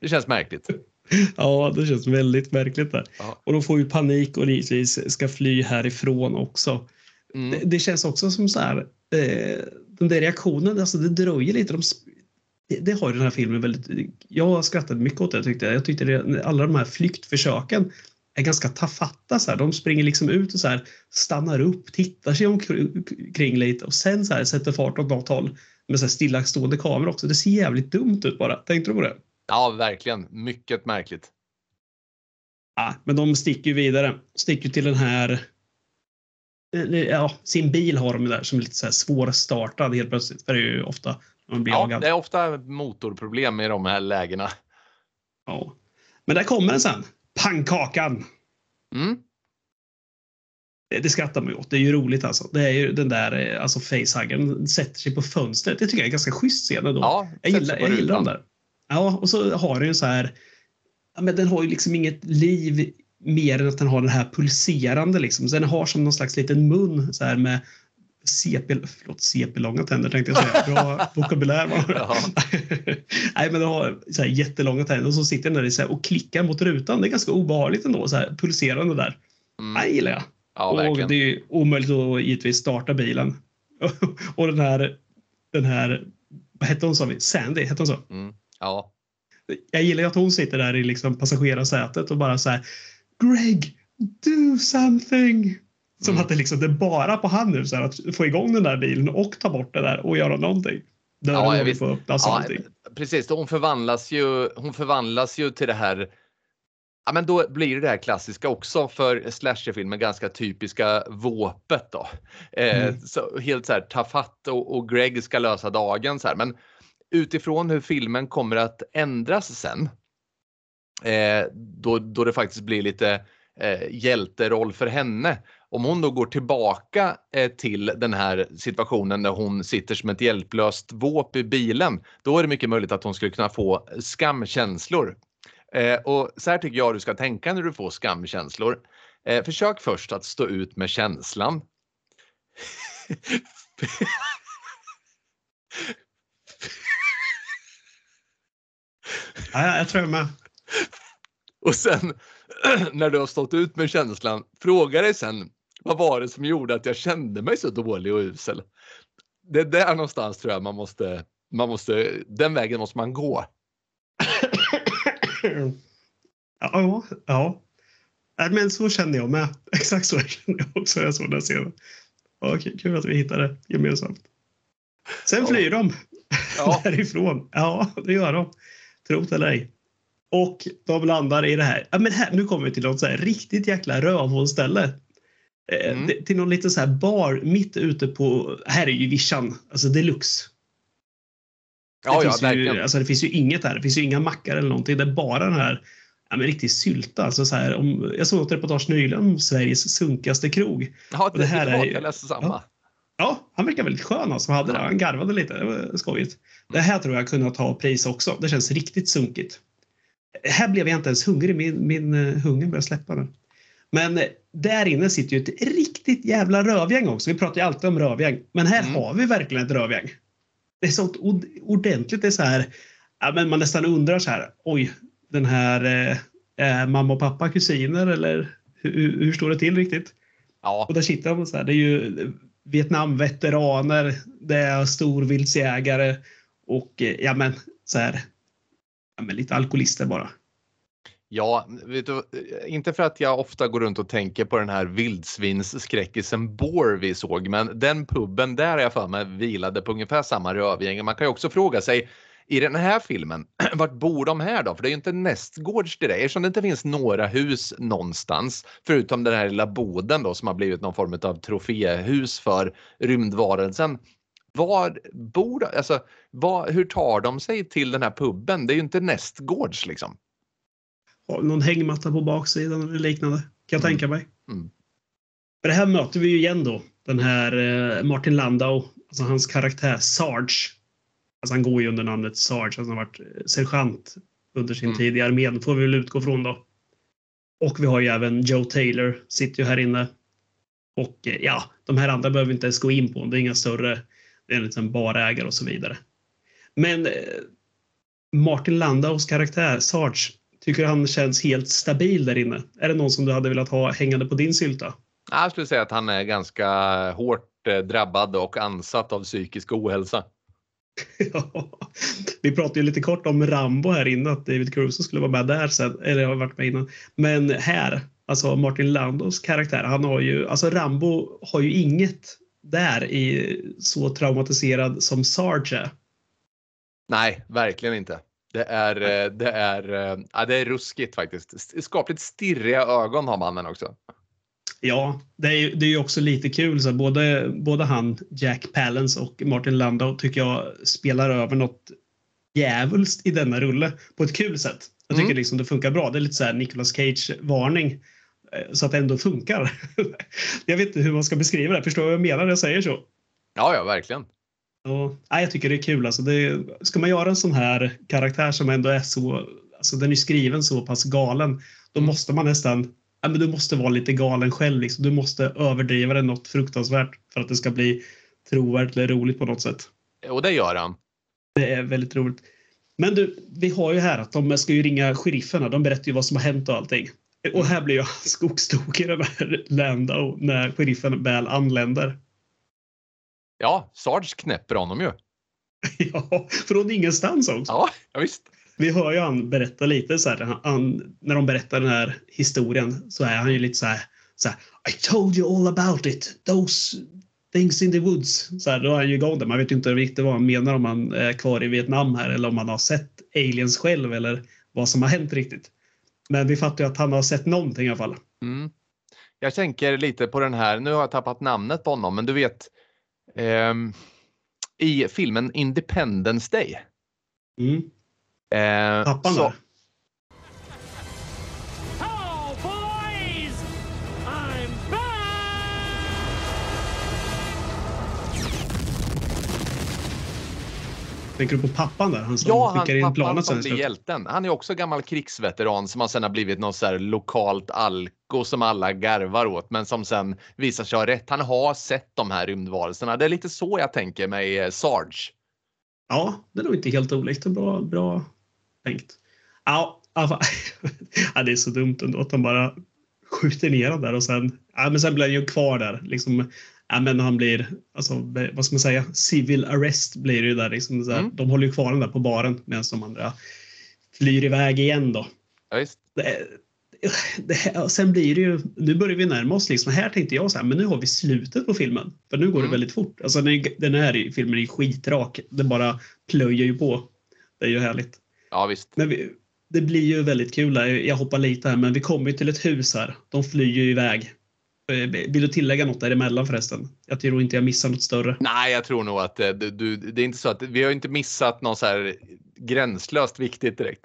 Det känns märkligt. Ja, det känns väldigt märkligt där. Ja. Och de får ju panik och givetvis ska fly härifrån också. Mm. Det, det känns också som så här, eh, den där reaktionen, alltså det dröjer lite. De, det, det har ju den här filmen väldigt, jag skrattade mycket åt det tyckte jag. Jag tyckte det, alla de här flyktförsöken är ganska tafatta. Så här. De springer liksom ut och så här, stannar upp, tittar sig omkring lite och sen så här, sätter fart åt något håll med så här stillastående kamera också. Det ser jävligt dumt ut bara. Tänkte du på det? Ja, verkligen. Mycket märkligt. Ja, men de sticker ju vidare. Sticker till den här... eller, Ja, sin bil har de där som är lite så här svårstartad helt plötsligt. För det är ju ofta när man blir Ja, jagad. det är ofta motorproblem i de här lägena. Ja. Men där kommer den sen. Pannkakan! Mm. Det, det skrattar man ju åt. Det är ju roligt alltså. Det är ju den där eh, alltså facehuggern sätter sig på fönstret. Det tycker jag är ganska schysst scen ändå. Ja, jag gillar, jag gillar den där. Ja, och så har den ju så här... Ja, men den har ju liksom inget liv mer än att den har den här pulserande liksom. Så den har som någon slags liten mun så här med CP, förlåt, CP-långa tänder tänkte jag säga. Bra *laughs* vokabulär var Ja. *laughs* Nej, men det har så här jättelånga tänder och så sitter den där så här och klickar mot rutan. Det är ganska obehagligt ändå, så här pulserande där. Mm. Det gillar jag. Ja, och verkligen. det är omöjligt att givetvis starta bilen. *laughs* och den här, den här, vad hette hon sa vi? Sandy, hette hon så? Mm. Ja. Jag gillar ju att hon sitter där i liksom passagerarsätet och bara så här Greg, do something! Som Mm. att det, liksom, det är bara på han nu så här, att få igång den där bilen och ta bort det där och göra någonting. Dörren Ja, håller på att öppnas Ja, precis. Hon förvandlas, ju, hon förvandlas ju till det här Ja, men då blir det det här klassiska också för slasherfilmer ganska typiska våpet då. Eh, Mm. så helt så här tafatt och, och Greg ska lösa dagen så här. Men utifrån hur filmen kommer att ändras sen. Eh, då, då det faktiskt blir lite eh, hjälteroll för henne. Om hon då går tillbaka eh, till den här situationen där hon sitter som ett hjälplöst våp i bilen, då är det mycket möjligt att hon skulle kunna få skamkänslor. Eh, och så här tycker jag du ska tänka när du får skamkänslor. Eh, försök först att stå ut med känslan. *laughs* Ja, jag tror jag med. Och sen *clears throat* när du har stått ut med känslan, fråga dig sen vad var det som gjorde att jag kände mig så dålig och usel? Det är där någonstans tror jag man måste, man måste, den vägen måste man gå. ja, ja. Men så kände jag med. *laughs* Exakt så kände jag också när jag såg den scenen. Ja, kul att vi hittade gemensamt. Sen Ja. flyr de Ja. *laughs* därifrån. Ja, det gör de. Tro det eller ej. Och de landar i det här. Ja, men här nu kommer vi till något så här riktigt jäkla rövhålställe. Eh, Mm. det- Till någon liten så här bar mitt ute på... Här är ju vischan. Alltså deluxe. Ja, det, ja, finns ju, verkligen. alltså det finns ju inget här. Det finns ju inga mackar eller någonting. Det är bara den här ja, men riktigt sylta. Alltså så här, om, jag såg ett reportage nyligen om Sveriges sunkigaste krog. Ja, det här det är var, ju- jag läste samma. Ja. Ja, han verkar väldigt skön alltså. Han, hade det. han garvade lite. Det var skojigt. Det här tror jag kunde ta pris också. Det känns riktigt sunkigt. Här blev jag inte ens hungrig. Min, min uh, hunger började släppa nu. Men eh, där inne sitter ju ett riktigt jävla rövgäng också. Vi pratar ju alltid om rövgäng. Men här Mm. har vi verkligen ett rövgäng. Det är sånt ordentligt. Det är så här. Ja, men man nästan undrar så här. Oj, den här eh, är mamma och pappa kusiner eller hur, hur står det till riktigt? Ja, Och där sitter de så här. Det är ju Vietnamveteraner, det är storviltsjägare och eh, ja men så här. Ja, men lite alkoholister bara. Ja, vet du, eh, inte för att jag ofta går runt och tänker på den här vildsvinsskräckisen Bore vi såg, men den puben där har jag för mig vilade på ungefär samma rövgäng. Man kan ju också fråga sig i den här filmen, *clears throat* vart bor de här då? För det är ju inte nästgårds direkt eftersom det inte finns några hus någonstans förutom den här lilla boden då som har blivit någon form av troféhus för rymdvarelsen. Var bor de? Alltså, var, hur tar de sig till den här puben? Det är ju inte nästgårds liksom. Har någon hängmatta på baksidan eller liknande. Kan jag Mm. tänka mig. Mm. För det här möter vi ju igen då. Den här eh, Martin Landau, alltså hans karaktär Sarge. Alltså han går ju under namnet Sarge, han har varit eh, sergeant under sin Mm. tid i armén, får vi väl utgå från då. Och vi har ju även Joe Taylor, sitter ju här inne. Och eh, ja, de här andra behöver vi inte ens gå in på. Det är inga större, det är en liten barägare och så vidare. Men eh, Martin Landaus karaktär, Sarge, tycker han känns helt stabil där inne? Är det någon som du hade velat ha hängande på din sylta? Jag skulle säga att han är ganska hårt drabbad och ansatt av psykisk ohälsa. *laughs* Ja. Vi pratade ju lite kort om Rambo här inne, att David Caruso skulle vara med där sen, eller har varit med innan. Men här, alltså Martin Landos karaktär, han har ju, alltså Rambo har ju inget där i så traumatiserad som Sarge. Nej, verkligen inte. Det är, eh, det är, eh, ja, det är ruskigt faktiskt. Skapligt stirriga ögon har mannen också. Ja, det är, ju- det är också lite kul. Så både, både han, Jack Palance och Martin Landau tycker jag spelar över något djävulskt i denna rulle på ett kul sätt. Jag tycker Mm. liksom det funkar bra. Det är lite så här Nicolas Cage-varning eh, så att det ändå funkar. *laughs* jag vet inte hur man ska beskriva det. Förstår du vad jag menar när jag säger så? Ja, ja, verkligen. Och, nej, jag tycker det är kul. Alltså det, ska man göra en sån här karaktär som ändå är så, alltså den är skriven så pass galen, då Mm. måste man nästan ja, men du måste vara lite galen själv. Liksom. Du måste överdriva det något fruktansvärt för att det ska bli trovärdigt eller roligt på något sätt. Och det gör han. Det är väldigt roligt. Men du, vi har ju här att de ska ju ringa sherifferna. De berättar ju vad som har hänt och allting. Och här blir han *laughs* skogstokig den här Lando när sheriffen väl anländer. Ja, Sarge knäpper honom ju. *laughs* ja, från ingenstans också. Ja, ja visst. Vi hör ju han berätta lite så här, han, när de berättar den här historien så är han ju lite så här, så här I told you all about it. Those things in the woods. Så här, då är han ju igång där. Man vet ju inte riktigt vad han menar om han är kvar i Vietnam här eller om han har sett aliens själv eller vad som har hänt riktigt. Men vi fattar ju att han har sett någonting i alla fall. Mm. Jag tänker lite på den här, nu har jag tappat namnet på honom, men du vet ehm, i filmen Independence Day. Mm. Eh, Pappan så, back! Tänker du på pappan där? Han som Ja, han, skickar in pappan planet som sen blir hjälten. Han är också gammal krigsveteran som har sen har blivit något så här lokalt alko som alla garvar åt men som sen visar sig ha rätt. Han har sett de här rymdvarelserna. Det är lite så jag tänker mig eh, Sarge. Ja, det är nog inte helt olikt. Bra, bra tänkt. Ja, alltså, *laughs* ja, det är så dumt ändå att de bara skjuter ner honom där och sen, ja, men sen blir han ju kvar där. Liksom, ja, men han blir, alltså, vad ska man säga, civil arrest blir det ju där. Liksom, så här, Mm. De håller ju kvar honom där på baren medan de andra flyr iväg igen då. Ja. Det, det, sen blir det ju, nu börjar vi närma oss liksom, här tänkte jag så här, men nu har vi slutet på filmen. För nu går det Mm. väldigt fort. Alltså den, den här filmen är skitrak. Det bara plöjer ju på. Det är ju härligt. Ja, visst. Men vi, det blir ju väldigt kul där. Jag hoppar lite här, men vi kommer ju till ett hus här. De flyr ju iväg. Eh, Vill du tillägga något däremellan förresten? Jag tror inte jag missar något större. Nej, jag tror nog att eh, du, du, det är inte så att vi har inte missat något så här gränslöst viktigt direkt.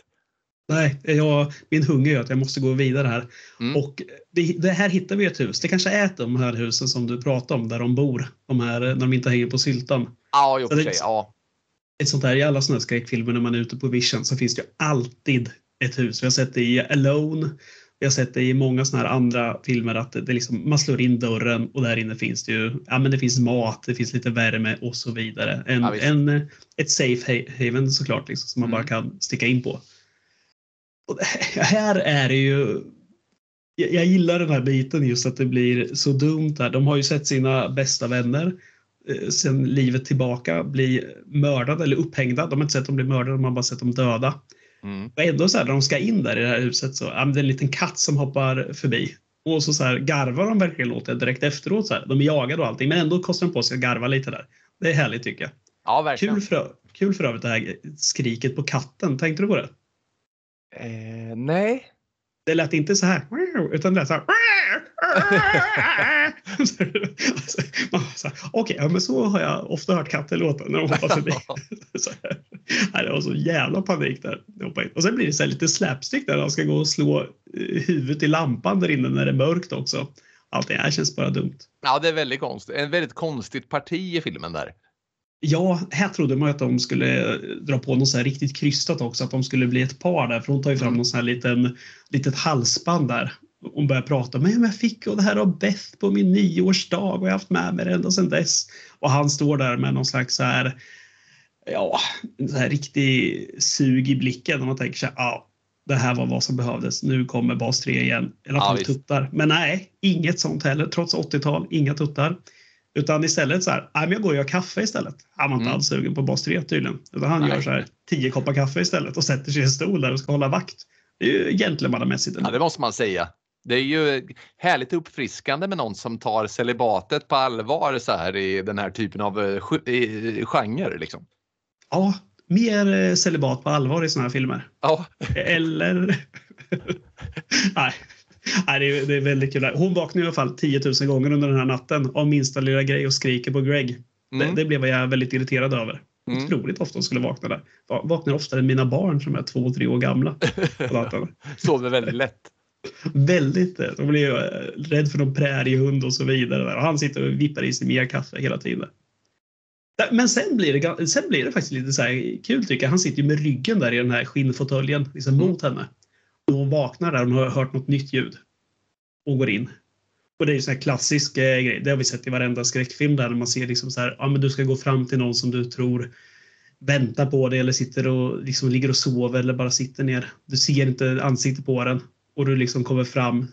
Nej, jag, min hunger gör att jag måste gå vidare här. Mm. Och det, det här hittar vi ett hus. Det kanske är de här husen som du pratade om, där de bor. De här, när de inte hänger på syltan. Ja, i och för sig. Ja. Ett sånt där, I alla såna här skräckfilmer när man är ute på vision så finns det ju alltid ett hus. Vi har sett det i Alone. Vi har sett det i många såna här andra filmer att det liksom, man slår in dörren och där inne finns det ju ja, men det finns mat, det finns lite värme och så vidare. En, Ja, en, ett safe ha- haven såklart liksom, som man Mm. bara kan sticka in på. Och det, här är det ju jag, jag gillar den här biten just att det blir så dumt där. De har ju sett sina bästa vänner sen livet tillbaka bli mördade eller upphängda. De har inte sett dem bli mördade, de har bara sett dem döda. Mm. Och ändå så här, när de ska in där i det här huset så ja, men det är en liten katt som hoppar förbi. Och så, så här, garvar de verkligen åt det direkt efteråt. Så här. De är jagade och allting, men ändå kostar de på sig att garva lite där. Det är härligt tycker jag. ja, verkligen. Kul för, kul för övrigt det här skriket på katten. Tänkte du på det? Eh, nej. Det lät inte så här, utan det lät så här. Alltså, Okej, ja, men så har jag ofta hört katter låta när de hoppar förbi. *laughs* Så här. Nej, Det var så jävla panik där. Och sen blir det så lite slapstick där han ska gå och slå eh, huvudet i lampan där inne när det är mörkt också. Allting här känns bara dumt. Ja, det är väldigt konstigt. En väldigt konstigt parti i filmen där. Ja, här trodde man att de skulle dra på något så riktigt krystat också, att de skulle bli ett par där. För hon tar ju fram Mm. någon sån här liten, litet halsband där. Hon börjar prata om men jag fick det här av Beth på min nioårsdag och jag har haft med mig det ända sedan dess. Och han står där med någon slags så här, ja, så här riktig sug i blicken och man tänker sig, ja, det här var vad som behövdes. Nu kommer bas 3 igen. I alla Ja, fall visst. tuttar. Men nej, inget sånt heller. Trots 80-tal, inga tuttar. Utan istället så här, men jag går och gör kaffe istället. Han var inte Mm. alls sugen på bas 3 tydligen. Utan han Nej. gör så här tio koppar kaffe istället och sätter sig i en stol där och ska hålla vakt. Det är ju gentlemannamässigt. Ja, det måste man säga. Det är ju härligt uppfriskande med någon som tar celibatet på allvar så här i den här typen av eh, genre. Liksom. Ja, mer eh, celibat på allvar i såna här filmer. Ja, Eller... *laughs* *laughs* Nej. Nej, det är, det är väldigt kul. Hon vaknar i alla fall 10 000 gånger under den här natten av minsta lilla grej och skriker på Greg. Mm. Det, det blev jag väldigt irriterad över. Mm. Otroligt ofta hon skulle vakna där. Va- Vaknar oftare än mina barn som är två tre år gamla. på natten. *laughs* sover väldigt lätt. väldigt. eh, De blir ju eh, rädd för någon präriehund och så vidare. Där. Och han sitter och vippar i sig mer kaffe hela tiden. Men sen blir, det, sen blir det faktiskt lite så här kul tycker jag. Han sitter ju med ryggen där i den här skinnfåtöljen liksom Mm. mot henne. Och hon vaknar där hon har hört något nytt ljud. och går in. Och det är ju så här klassisk eh, grej. Det har vi sett i varenda skräckfilm där man ser liksom så här, ja men du ska gå fram till någon som du tror väntar på dig eller sitter och liksom ligger och sover eller bara sitter ner. Du ser inte ansiktet på den och du liksom kommer fram,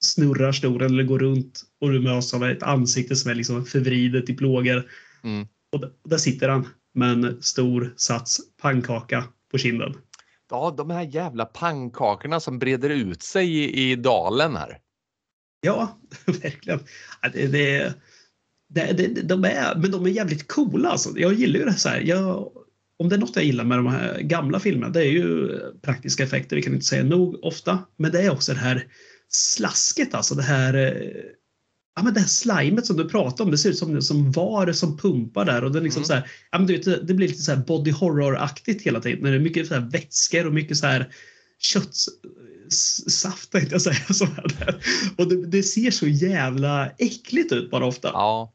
snurrar stolen eller går runt och du möts av ett ansikte som är liksom förvridet i plågor. Mm. Och där, där sitter han med en stor sats pannkaka på kinden. Ja, de här jävla pannkakorna som breder ut sig i, i dalen här. Ja, *laughs* verkligen. Det, det, det, det, de är, men de är jävligt coola. Alltså. Jag gillar ju det så här. Jag, om det är något jag gillar med de här gamla filmerna, det är ju praktiska effekter. Vi kan inte säga nog ofta. Men det är också det här slasket, alltså det här eh, Ja, men det här slimet som du pratar om, det ser ut som, som var som pumpar där och är liksom Mm. så här, ja, men du vet, det blir lite så här body horror-aktigt hela tiden. När det är mycket så här vätskor och mycket så här köttsaft tänkte jag säga. Så här. Och det, det ser så jävla äckligt ut bara ofta. Ja.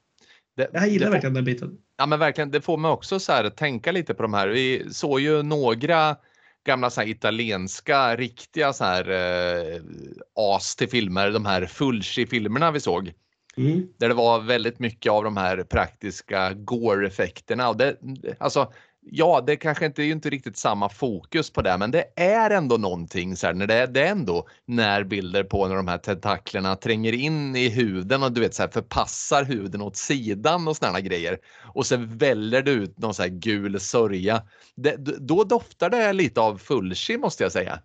Det, Jag gillar det verkligen den biten. Ja men verkligen, det får mig också så här tänka lite på de här. Vi såg ju några gamla så här italienska riktiga så här eh, as till filmer, de här Fulci-filmerna vi såg. Mm. Där det var väldigt mycket av de här praktiska gore-effekterna. Det, alltså, ja, det kanske inte är inte riktigt samma fokus på det, men det är ändå någonting så här, när det det är ändå närbilder på när de här tentaklerna tränger in i huden och du vet så här förpassar huden åt sidan och såna här grejer. Och sen väller det ut någon så här gul sörja. Det, då doftar det lite av Fulci måste jag säga.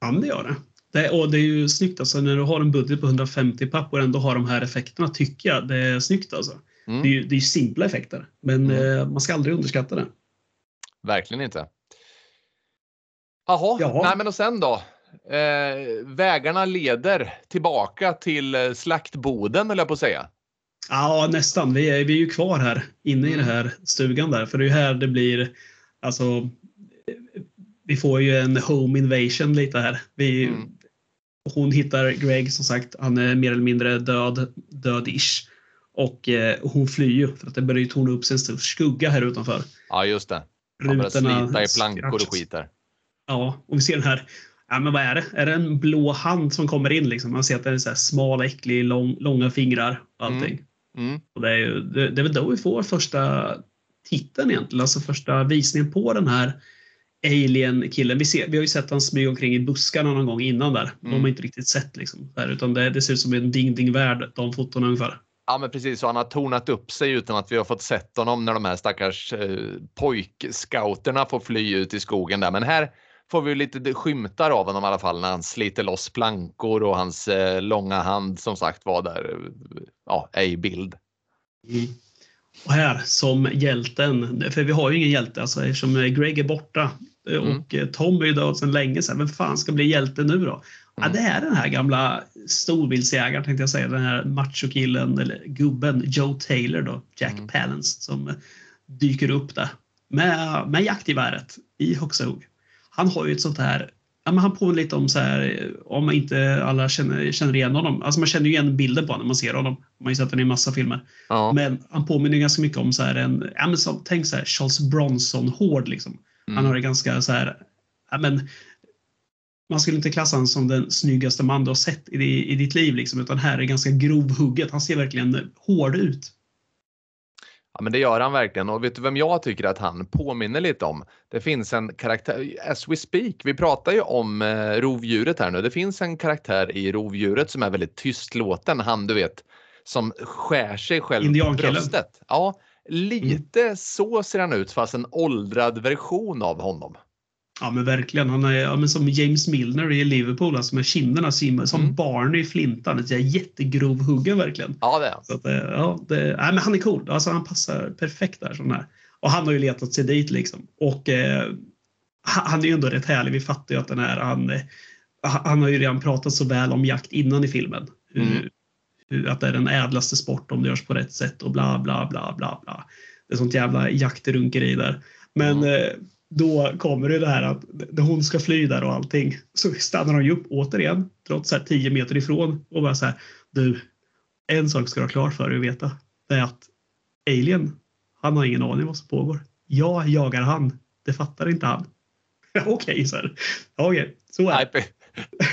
Ja, det gör det. Det. Och det är ju snyggt alltså när du har en budget på 150 papp och ändå har de här effekterna tycker jag det är snyggt alltså. Mm. Det är ju det är simpla effekter, men Mm. eh, man ska aldrig underskatta det. Verkligen inte. Jaha, Jaha. nej men och sen då? Eh, vägarna leder tillbaka till eh, slaktboden eller jag på att säga. Ja, nästan. Vi är, vi är ju kvar här inne i Mm. den här stugan där. För det är ju här det blir, alltså, vi får ju en home invasion lite här. Vi, Mm. Hon hittar Greg som sagt, han är mer eller mindre död, död-ish. Och eh, hon flyr ju för att det börjar ju torna upp sig en stor skugga här utanför. Ja, just det. Han börjar slita i plankor och skit där. Ja, och vi ser den här, ja men vad är det? Är det en blå hand som kommer in liksom? Man ser att den är så här smal, äcklig, lång, långa fingrar och allting. Mm. Och det, är ju, det, det är väl då vi får första titeln egentligen, alltså första visningen på den här Alien-killen. Vi, ser, vi har ju sett han smyga omkring i buskarna någon gång innan där. De Mm. har inte riktigt sett liksom. Där, utan det, det ser ut som en ding-ding-värld, de fotona ungefär. Ja, men precis. Så han har tornat upp sig utan att vi har fått sett honom när de här stackars eh, pojkscouterna får fly ut i skogen där. Men här får vi lite skymtar av honom i alla fall när han sliter loss plankor och hans eh, långa hand som sagt var där. eh, Ja, är i bild. Och här som hjälten, för vi har ju ingen hjälte alltså, eftersom Greg är borta Mm. och eh, Tom är ju död sedan länge. Här, vem fan ska bli hjälte nu då? Ja, Mm. det är den här gamla storvildsjägaren tänkte jag säga. Den här machokillen, eller gubben Joe Taylor då, Jack Mm. Palance, som eh, dyker upp där med, med jaktgeväret i högsta hugg. Han har ju ett sånt här Ja, men han påminner lite om så här, om inte alla känner, känner igen honom. Alltså man känner ju igen bilden på honom när man ser honom. Man har ju sett den i massa filmer. Ja. Men han påminner ganska mycket om så här en, ja, men som, tänk så här Charles Bronson-hård liksom. Han Mm. har det ganska så här, ja, men man skulle inte klassa honom som den snyggaste man du har sett i, i ditt liv liksom, utan här är ganska grovhugget. Han ser verkligen hård ut. Ja, men det gör han verkligen. Och vet du vem jag tycker att han påminner lite om? Det finns en karaktär, as we speak, vi pratar ju om eh, rovdjuret här nu. Det finns en karaktär i rovdjuret som är väldigt tystlåten. Han du vet, som skär sig själv på bröstet. Ja, lite så ser han ut fast en åldrad version av honom. Ja men verkligen. Han är ja, men som James Milner i Liverpool, alltså med kinderna som, som Mm. Barney i Flintan. Jättegrovhuggen verkligen. Ja, det är. Så att, eh, ja, det, nej, men han är cool. Alltså, han passar perfekt där. Sån här. Och han har ju letat sig dit liksom. Och eh, han är ju ändå rätt härlig. Vi fattar ju att den här, han, eh, han har ju redan pratat så väl om jakt innan i filmen. Hur, Mm. hur, att det är den ädlaste sport om det görs på rätt sätt och bla bla bla bla bla. Det är sånt jävla jaktrunkeri där. Men Mm. Då kommer det det här att när hon ska fly där och allting så stannar hon ju upp återigen trots här 10 meter ifrån och bara så här du en sak ska du ha klart för dig att veta. Det är att Alien, han har ingen aning vad som pågår. Jag jagar han. Det fattar inte han. *laughs* Okej, så här. Okej, så är det.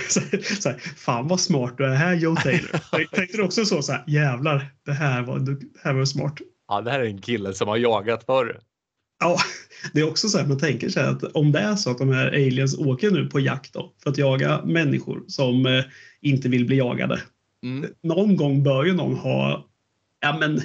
*laughs* så här, Fan vad smart du är här Joe Taylor. *laughs* Tänkte du också så, så här, jävlar, det här var, det här var smart. Ja, det här är en kille som har jagat förr. Ja, det är också så här man tänker sig att om det är så att de här aliens åker nu på jakt då, för att jaga människor som eh, inte vill bli jagade. Mm. Någon gång bör ju någon ha ja, men,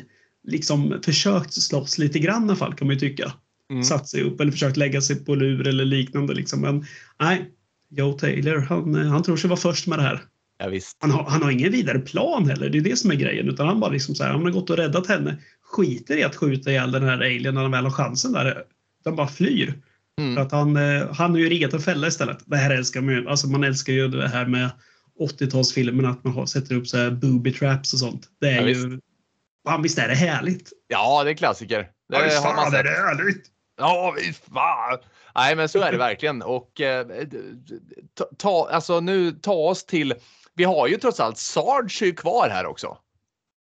liksom försökt slåss lite grann i alla fall kan man ju tycka. Mm. Satt sig upp eller försökt lägga sig på lur eller liknande. Liksom. Men nej, Joe Taylor han, eh, han tror sig vara först med det här. Ja. Han har, han har ingen vidare plan heller. Det är det som är grejen. Utan han bara liksom så här, han har gått och räddat henne. Skiter i att skjuta ihjäl den här alien när han väl har chansen där. Utan bara flyr. För Mm. att han, eh, han har ju riggat en fälla istället. Det här älskar man ju. Alltså man älskar ju det här med 80-talsfilmerna. Att man sätter upp så här booby traps och sånt. Det är Ja, ju... Fan, visst är det härligt? Ja, det är klassiker. Det Ja, visst har man fan är sett. det härligt? Ja, visst fan. Nej, men så är det verkligen. Och eh, ta, ta, alltså nu ta oss till. Vi har ju trots allt Sarge är kvar här också.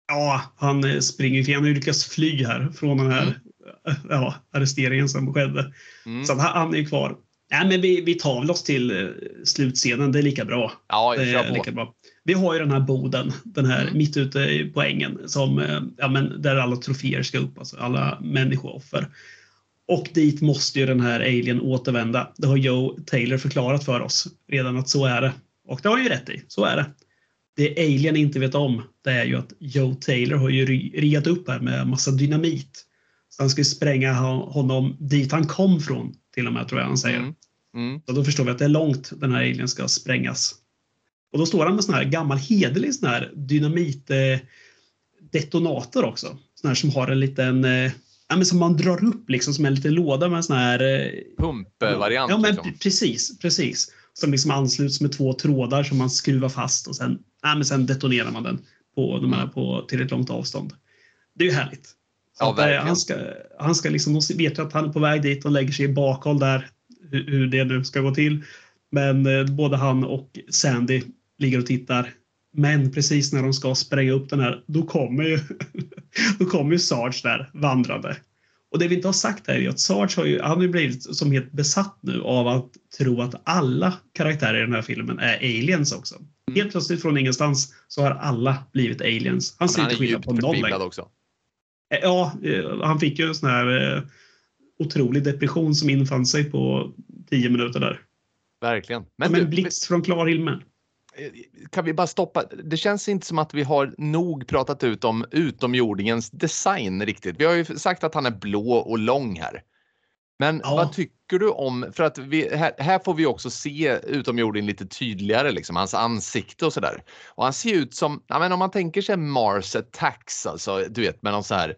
Ja, han eh, springer ju. Han lyckats fly här från den här Mm. ja, arresteringen som skedde. Mm. Så han, är ju kvar. Nej, men vi, vi tar väl oss till eh, slutscenen. Det är lika bra. Ja, Det är lika bra. Vi har ju den här boden, den här Mm. mitt ute på ängen, som, eh, ja, men där alla troféer ska upp, alltså alla människooffer. Och dit måste ju den här alien återvända. Det har Joe Taylor förklarat för oss redan att så är det. Och det har han ju rätt i, så är det. Det alien inte vet om, det är ju att Joe Taylor har ju ri- riggat upp här med massa dynamit. Så han ska ju spränga ho- honom dit han kom från, till och med tror jag han säger. Mm. Mm. Så då förstår vi att det är långt den här alien ska sprängas. Och då står han med sån här gammal hederlig sån här dynamit eh, också. Sån här som har en liten, eh, ja men som man drar upp liksom som en liten låda med en sån här eh, Pumpvariant. Ja men liksom. precis, precis. Som liksom ansluts med två trådar som man skruvar fast och sen, ja, men sen detonerar man den på, de här på tillräckligt långt avstånd. Det är ju härligt. Så Ja, att, eh, verkligen. han ska, han ska liksom, de vet ju att han är på väg dit och lägger sig i bakhåll där, hur, hur det nu ska gå till. Men eh, både han och Sandy ligger och tittar. Men precis när de ska spränga upp den här, då kommer ju, *laughs* då kommer ju Sarge där vandrande. Och det vi inte har sagt här är ju att Sarge har ju, han har ju blivit som helt besatt nu av att tro att alla karaktärer i den här filmen är aliens också. Helt plötsligt från ingenstans så har alla blivit aliens. Han ser inte skillnad på någon längre. också. Eh, Ja, eh, han fick ju en sån här eh, otrolig depression som infann sig på tio minuter där. Verkligen. Men Som en blixt från klar himmel. kan vi bara stoppa? Det känns inte som att vi har nog pratat ut om utomjordingens design riktigt. Vi har ju sagt att han är blå och lång här. Men Ja. vad tycker du om, för att vi, här, här får vi också se utomjordingen lite tydligare, liksom, hans ansikte och sådär. Och han ser ut som, ja, men om man tänker sig Mars Attacks, alltså du vet med någon så här eh,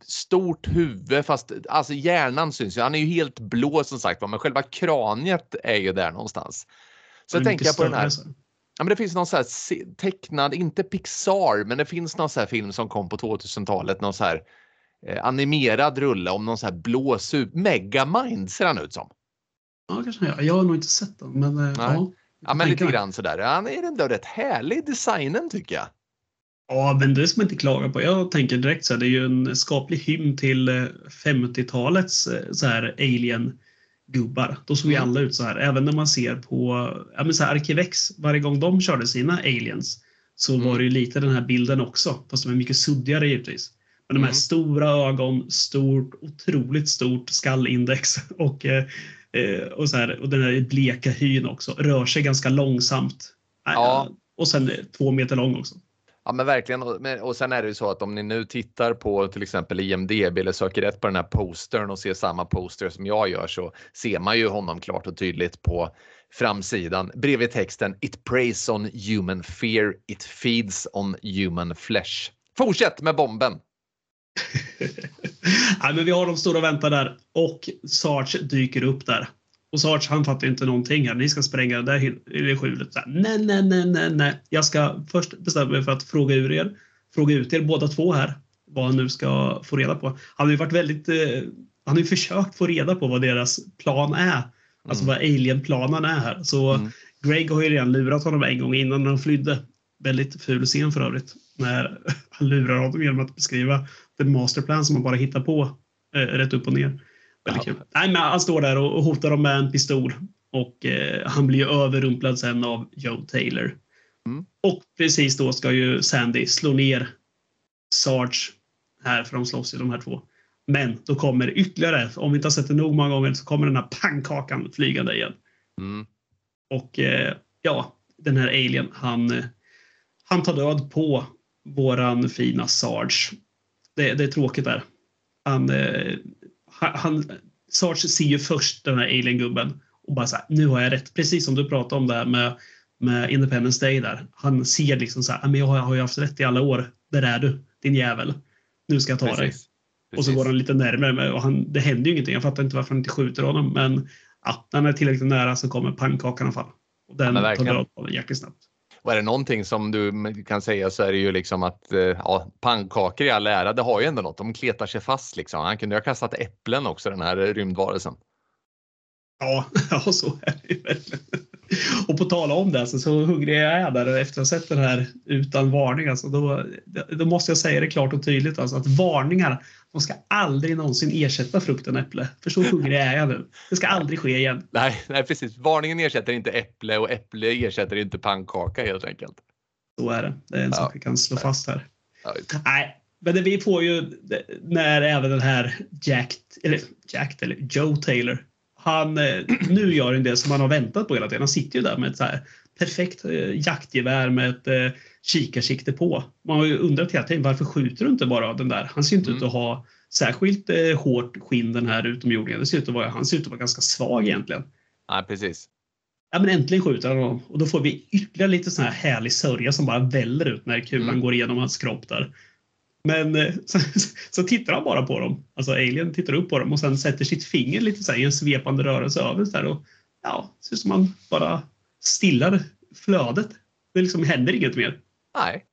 stort huvud fast alltså hjärnan syns ju. Han är ju helt blå som sagt men själva kraniet är ju där någonstans. Så är tänker jag på den här. Ja, men det finns någon så här tecknad, inte Pixar, men det finns någon så här film som kom på 2000-talet, någon så här animerad rulle om någon så här blå super... Megamind ser han ut som. Ja, kanske jag. Jag har nog inte sett den, men eh, ja. Ja, men lite grann sådär. Han är ändå rätt härlig designen tycker jag. Ja, men det ska man inte klaga på. Jag tänker direkt så här, det är ju en skaplig hymn till eh, 50-talets eh, så här alien-gubbar. Då såg ju Mm. alla ut så här. Även när man ser på ja, men så här Arkivex, varje gång de körde sina aliens så Mm. var det ju lite den här bilden också. Fast de är mycket suddigare givetvis. Men de här Mm. stora ögon, stort, otroligt stort skallindex *laughs* och, eh, eh, och, så här, och den här bleka hyn också. Rör sig ganska långsamt. Ja. Och sen eh, två meter lång också. Ja men verkligen. Och, sen är det ju så att om ni nu tittar på till exempel IMDB eller söker rätt på den här postern och ser samma poster som jag gör så ser man ju honom klart och tydligt på framsidan bredvid texten It preys on human fear, it feeds on human flesh. Fortsätt med bomben! *laughs* Nej, men vi har de stora och väntar där och Sarge dyker upp där. Och Sarge han fattar inte någonting här. Ni ska spränga det där skjulet. Nej, nej, nej, nej, nej. Jag ska först bestämma mig för att fråga ur er. Fråga ut er båda två här. Vad han nu ska få reda på. Han har ju varit väldigt... Eh, han har ju försökt få reda på vad deras plan är. Alltså Mm. vad alien-planen är här. Så Mm. Greg har ju redan lurat honom en gång innan de flydde. Väldigt ful scen för övrigt. När *laughs* han lurar honom genom att beskriva den masterplan som man bara hittar på eh, rätt upp och ner. Väldigt Ja. kul. Nej, men han står där och och hotar dem med en pistol. Och eh, han blir överrumplad sen av Joe Taylor. Mm. Och precis då ska ju Sandy slå ner Sarge här, för de slåss ju de här två. Men då kommer ytterligare, om vi inte har sett det nog många gånger, så kommer den här pannkakan flygande igen. Mm. Och eh, ja, den här alien, han, eh, han tar död på våran fina Sarge. Det, det är tråkigt där. Han, eh, han, Sarge ser ju först den här alien-gubben och bara så här, nu har jag rätt. Precis som du pratade om där med, med Independence Day där. Han ser liksom så här, men jag har, har ju haft rätt i alla år. Där är du, din jävel. Nu ska jag ta dig. Precis. Och så går han lite närmare med, och han, det händer ju ingenting. Jag fattar inte varför han inte skjuter honom. Men ja, när han är tillräckligt nära så kommer pannkakan i alla fall. Och den men tar död på honom jäkligt snabbt. Och är det någonting som du kan säga så är det ju liksom att eh, ja, pannkakor i all ära, det har ju ändå något. De kletar sig fast liksom. Han kunde ju ha kastat äpplen också den här rymdvarelsen. Ja, *laughs* ja så är det ju. Och på tala om det, alltså, så hungrig jag är där efter att ha sett den här utan varning. Alltså, då, då måste jag säga det klart och tydligt. Alltså, att varningar de ska aldrig någonsin ersätta frukten äpple. För så hungrig är jag nu. Det ska aldrig ske igen. Nej, nej precis. Varningen ersätter inte äpple och äpple ersätter inte pannkaka helt enkelt. Så är det. Det är en Ja. sak vi kan slå fast här. Ja, Nej, men vi får ju när även den här Jack, eller Jack, eller Joe Taylor, han eh, *clears throat* nu gör han det som han har väntat på hela tiden. Han sitter ju där med ett så här perfekt eh, jaktgevär med ett eh, kikarsikte på. Man har ju undrat hela tiden varför skjuter du inte bara den där? Han ser inte Mm. ut att ha särskilt eh, hårt skinn den här utomjordingen. Det ser ut att vara, han ser ut att vara ganska svag egentligen. nej, precis. Ja, men äntligen skjuter han honom och då får vi ytterligare lite sån här härlig sörja som bara väller ut när kulan Mm. går igenom hans kropp där. Men eh, *laughs* så, så tittar han bara på dem. Alltså alien tittar upp på dem och sen sätter sitt finger lite så här i en svepande rörelse över så och ja, ser ut som man bara stillar flödet. Det liksom händer inget mer. Nej,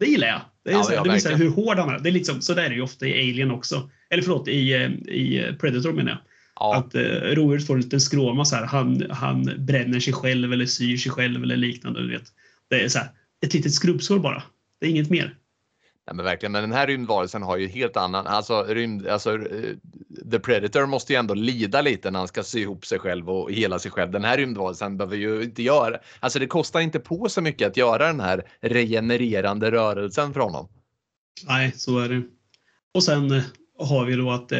Det gillar jag. Det, är Ja, så ja, det visar hur hård han är. Det är liksom, så där är det ju ofta i Alien också. Eller förlåt, i, eh, i Predator menar jag. ja, Att eh, rovdjuret får en liten skråma så här. Han, han bränner sig själv eller syr sig själv eller liknande. Du vet. Det är så här, ett litet skrubbsår bara. Det är inget mer. Nej men verkligen. Men den här rymdvarelsen har ju helt annan, alltså, rymd, alltså eh, The Predator måste ju ändå lida lite när han ska sy ihop sig själv och hela sig själv. Den här rymdvarelsen behöver ju inte göra, alltså det kostar inte på så mycket att göra den här regenererande rörelsen för honom. Nej, så är det. Och sen eh, har vi då att eh,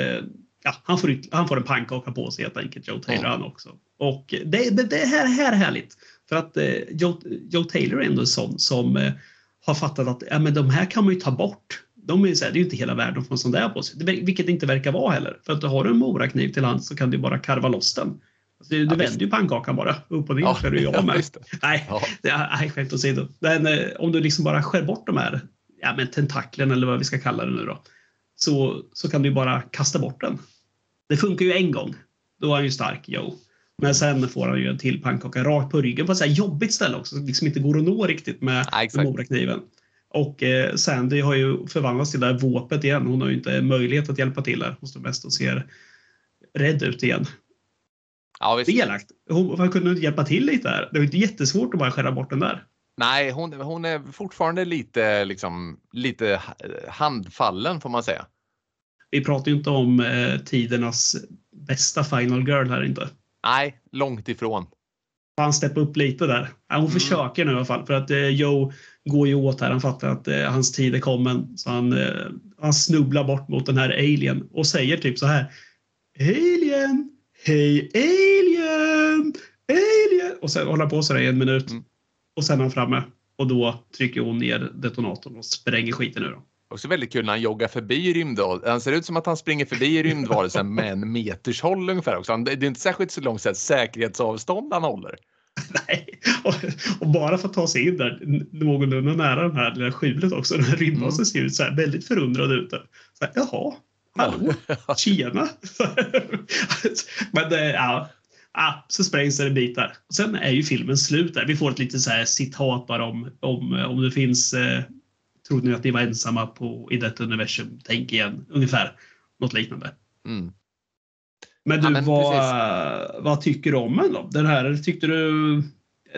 ja, han, får, han får en pannkaka på sig helt enkelt, Joe Taylor Ja. han också. Och det, det, det här, här är härligt. För att Joe, Joe Taylor är ändå en sån som har fattat att ja, men de här kan man ju ta bort. De är, så här, det är ju inte hela världen att få en sån där på sig. Det, vilket det inte verkar vara heller. För att har du en morakniv till hand så kan du bara karva loss den. Alltså, du Ja, vänder ju pannkakan bara upp och ner så är du ju *laughs* ja, av med. Nej, Ja. det är, nej, skämt åsido. Men eh, om du liksom bara skär bort de här ja, men tentaklerna eller vad vi ska kalla det nu då. Så, så kan du bara kasta bort den. Det funkar ju en gång. Då är han ju stark, Joe. Men sen får han ju en till pannkaka rakt på ryggen på ett så jobbigt ställe också. Som liksom inte går att nå riktigt med, Ja, med exakt. morakniven. Och eh, Sandy har ju förvandlats till det där våpet igen. Hon har ju inte möjlighet att hjälpa till här. Hon står mest och ser rädd ut igen. Ja, visst. Det är elakt. Hon, hon kunde inte hjälpa till lite här. Det var inte jättesvårt att bara skära bort den där. Nej, hon, hon är fortfarande lite, liksom, lite ha- handfallen får man säga. Vi pratar ju inte om eh, tidernas bästa final girl här inte. Nej, långt ifrån. Han steppar upp lite där. Hon Mm. försöker nu i alla fall. För att eh, Joe går ju åt här. Han fattar att eh, hans tid är kommen. Så han, eh, han snubblar bort mot den här alien och säger typ så här. Alien! Hej alien! Alien! Och sen håller på sådär i en minut. Mm. Och sen är han framme. Och då trycker hon ner detonatorn och spränger skiten ur dem. Också väldigt kul när han joggar förbi rymdvarelsen. Han ser ut som att han springer förbi rymdvarelsen *laughs* med en meters håll ungefär också. Det är inte särskilt så långt säkerhetsavstånd han håller. *laughs* Nej, och, och bara för att ta sig in där någorlunda nära den här lilla skjulet också. Den här rymdbasen Mm. ser ut så här väldigt förundrad ut. Så här, Jaha, hallå, *laughs* tjena. Men det, ja, ja, så sprängs det en bit där. Och sen är ju filmen slut där. Vi får ett litet så här citat bara om, om, om det finns eh, Trodde ni att ni var ensamma på, i detta universum? Tänk igen. Ungefär. Något liknande. Mm. Men du, Ja, men vad, vad tycker du om den då? Den här, tyckte du...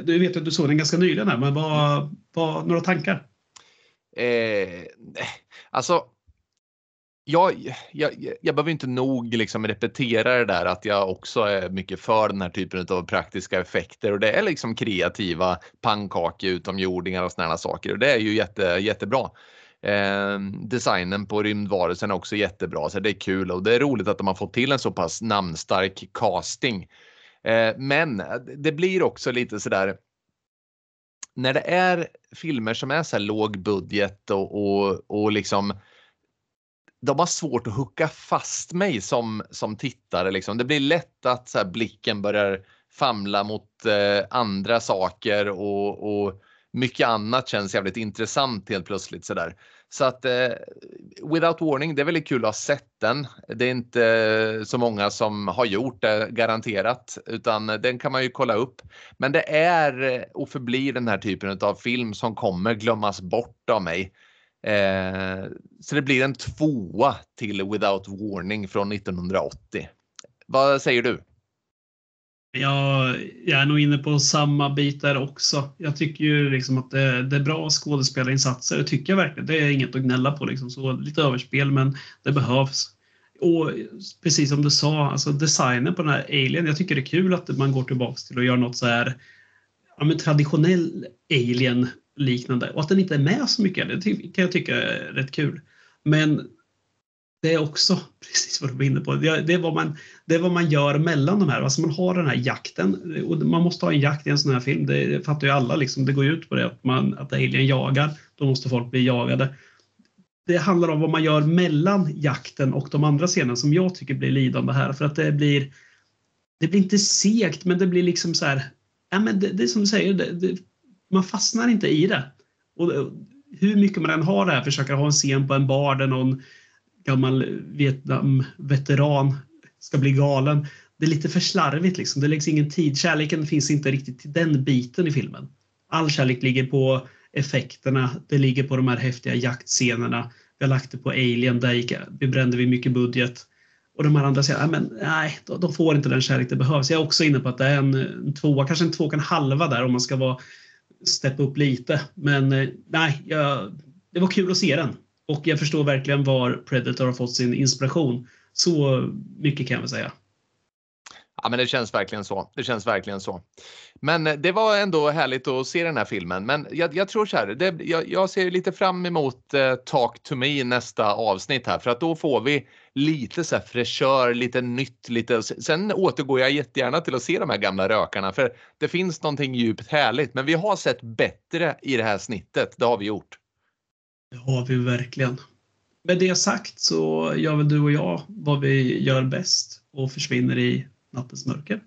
Du vet att du såg den ganska nyligen här, men vad, vad, några tankar? Eh, alltså, jag, jag, jag behöver inte nog liksom repetera det där att jag också är mycket för den här typen av praktiska effekter och det är liksom kreativa pannkakor, utomjordingar och sådana saker och det är ju jätte, jättebra. Eh, designen på rymdvarelsen är också jättebra så det är kul och det är roligt att de har fått till en så pass namnstark casting. Eh, men det blir också lite sådär när det är filmer som är så här låg budget och, och, och liksom de har svårt att hucka fast mig som, som tittare. Liksom. Det blir lätt att så här, blicken börjar famla mot eh, andra saker och, och mycket annat känns jävligt intressant helt plötsligt. Så, där. så att eh, Without Warning, det är väldigt kul att ha sett den. Det är inte så många som har gjort det garanterat, utan den kan man ju kolla upp. Men det är och förblir den här typen av film som kommer glömmas bort av mig. Eh, så det blir en tvåa till Without Warning från 1980. Vad säger du? Jag, jag är nog inne på samma bit där också. Jag tycker ju liksom att det, det är bra skådespelarinsatser. Det tycker jag verkligen. Det är inget att gnälla på. Liksom. Så lite överspel, men det behövs. Och precis som du sa, alltså designen på den här Alien. Jag tycker det är kul att man går tillbaks till att göra något så här ja, men traditionell Alien liknande. Och att den inte är med så mycket, det kan jag tycka är rätt kul. Men det är också *laughs* precis vad du var inne på. Det är vad man, det är vad man gör mellan de här. Alltså man har den här jakten. Och man måste ha en jakt i en sån här film. Det fattar ju alla. Liksom. Det går ju ut på det att, man, att alien jagar. Då måste folk bli jagade. Det handlar om vad man gör mellan jakten och de andra scenerna som jag tycker blir lidande här. För att det blir det blir inte segt men det blir liksom så här. Ja, men det, det är som du säger, det, det, man fastnar inte i det. Och hur mycket man än har det här, försöker ha en scen på en bar där någon gammal Vietnam-veteran ska bli galen. Det är lite för slarvigt liksom. Det läggs ingen tid. Kärleken finns inte riktigt till den biten i filmen. All kärlek ligger på effekterna. Det ligger på de här häftiga jaktscenerna. Vi har lagt det på Alien, där gick, vi brände vi mycket budget. Och de här andra säger, ah, men, nej de får inte den kärlek det behövs. Jag är också inne på att det är en, en tvåa, kanske en två och en halva där om man ska vara steppa upp lite. Men eh, nej, jag, det var kul att se den. Och jag förstår verkligen var Predator har fått sin inspiration. Så mycket kan jag väl säga. Ja, men det känns verkligen så. Det känns verkligen så. Men eh, det var ändå härligt att se den här filmen. Men jag, jag tror så här, det, jag, jag, ser lite fram emot eh, Talk to me nästa avsnitt här för att då får vi lite så här fräschör, lite nytt, lite. Sen återgår jag jättegärna till att se de här gamla rökarna för det finns någonting djupt härligt. Men vi har sett bättre i det här snittet. Det har vi gjort. Det har vi verkligen. Med det sagt så gör väl du och jag vad vi gör bäst och försvinner i nattens mörker.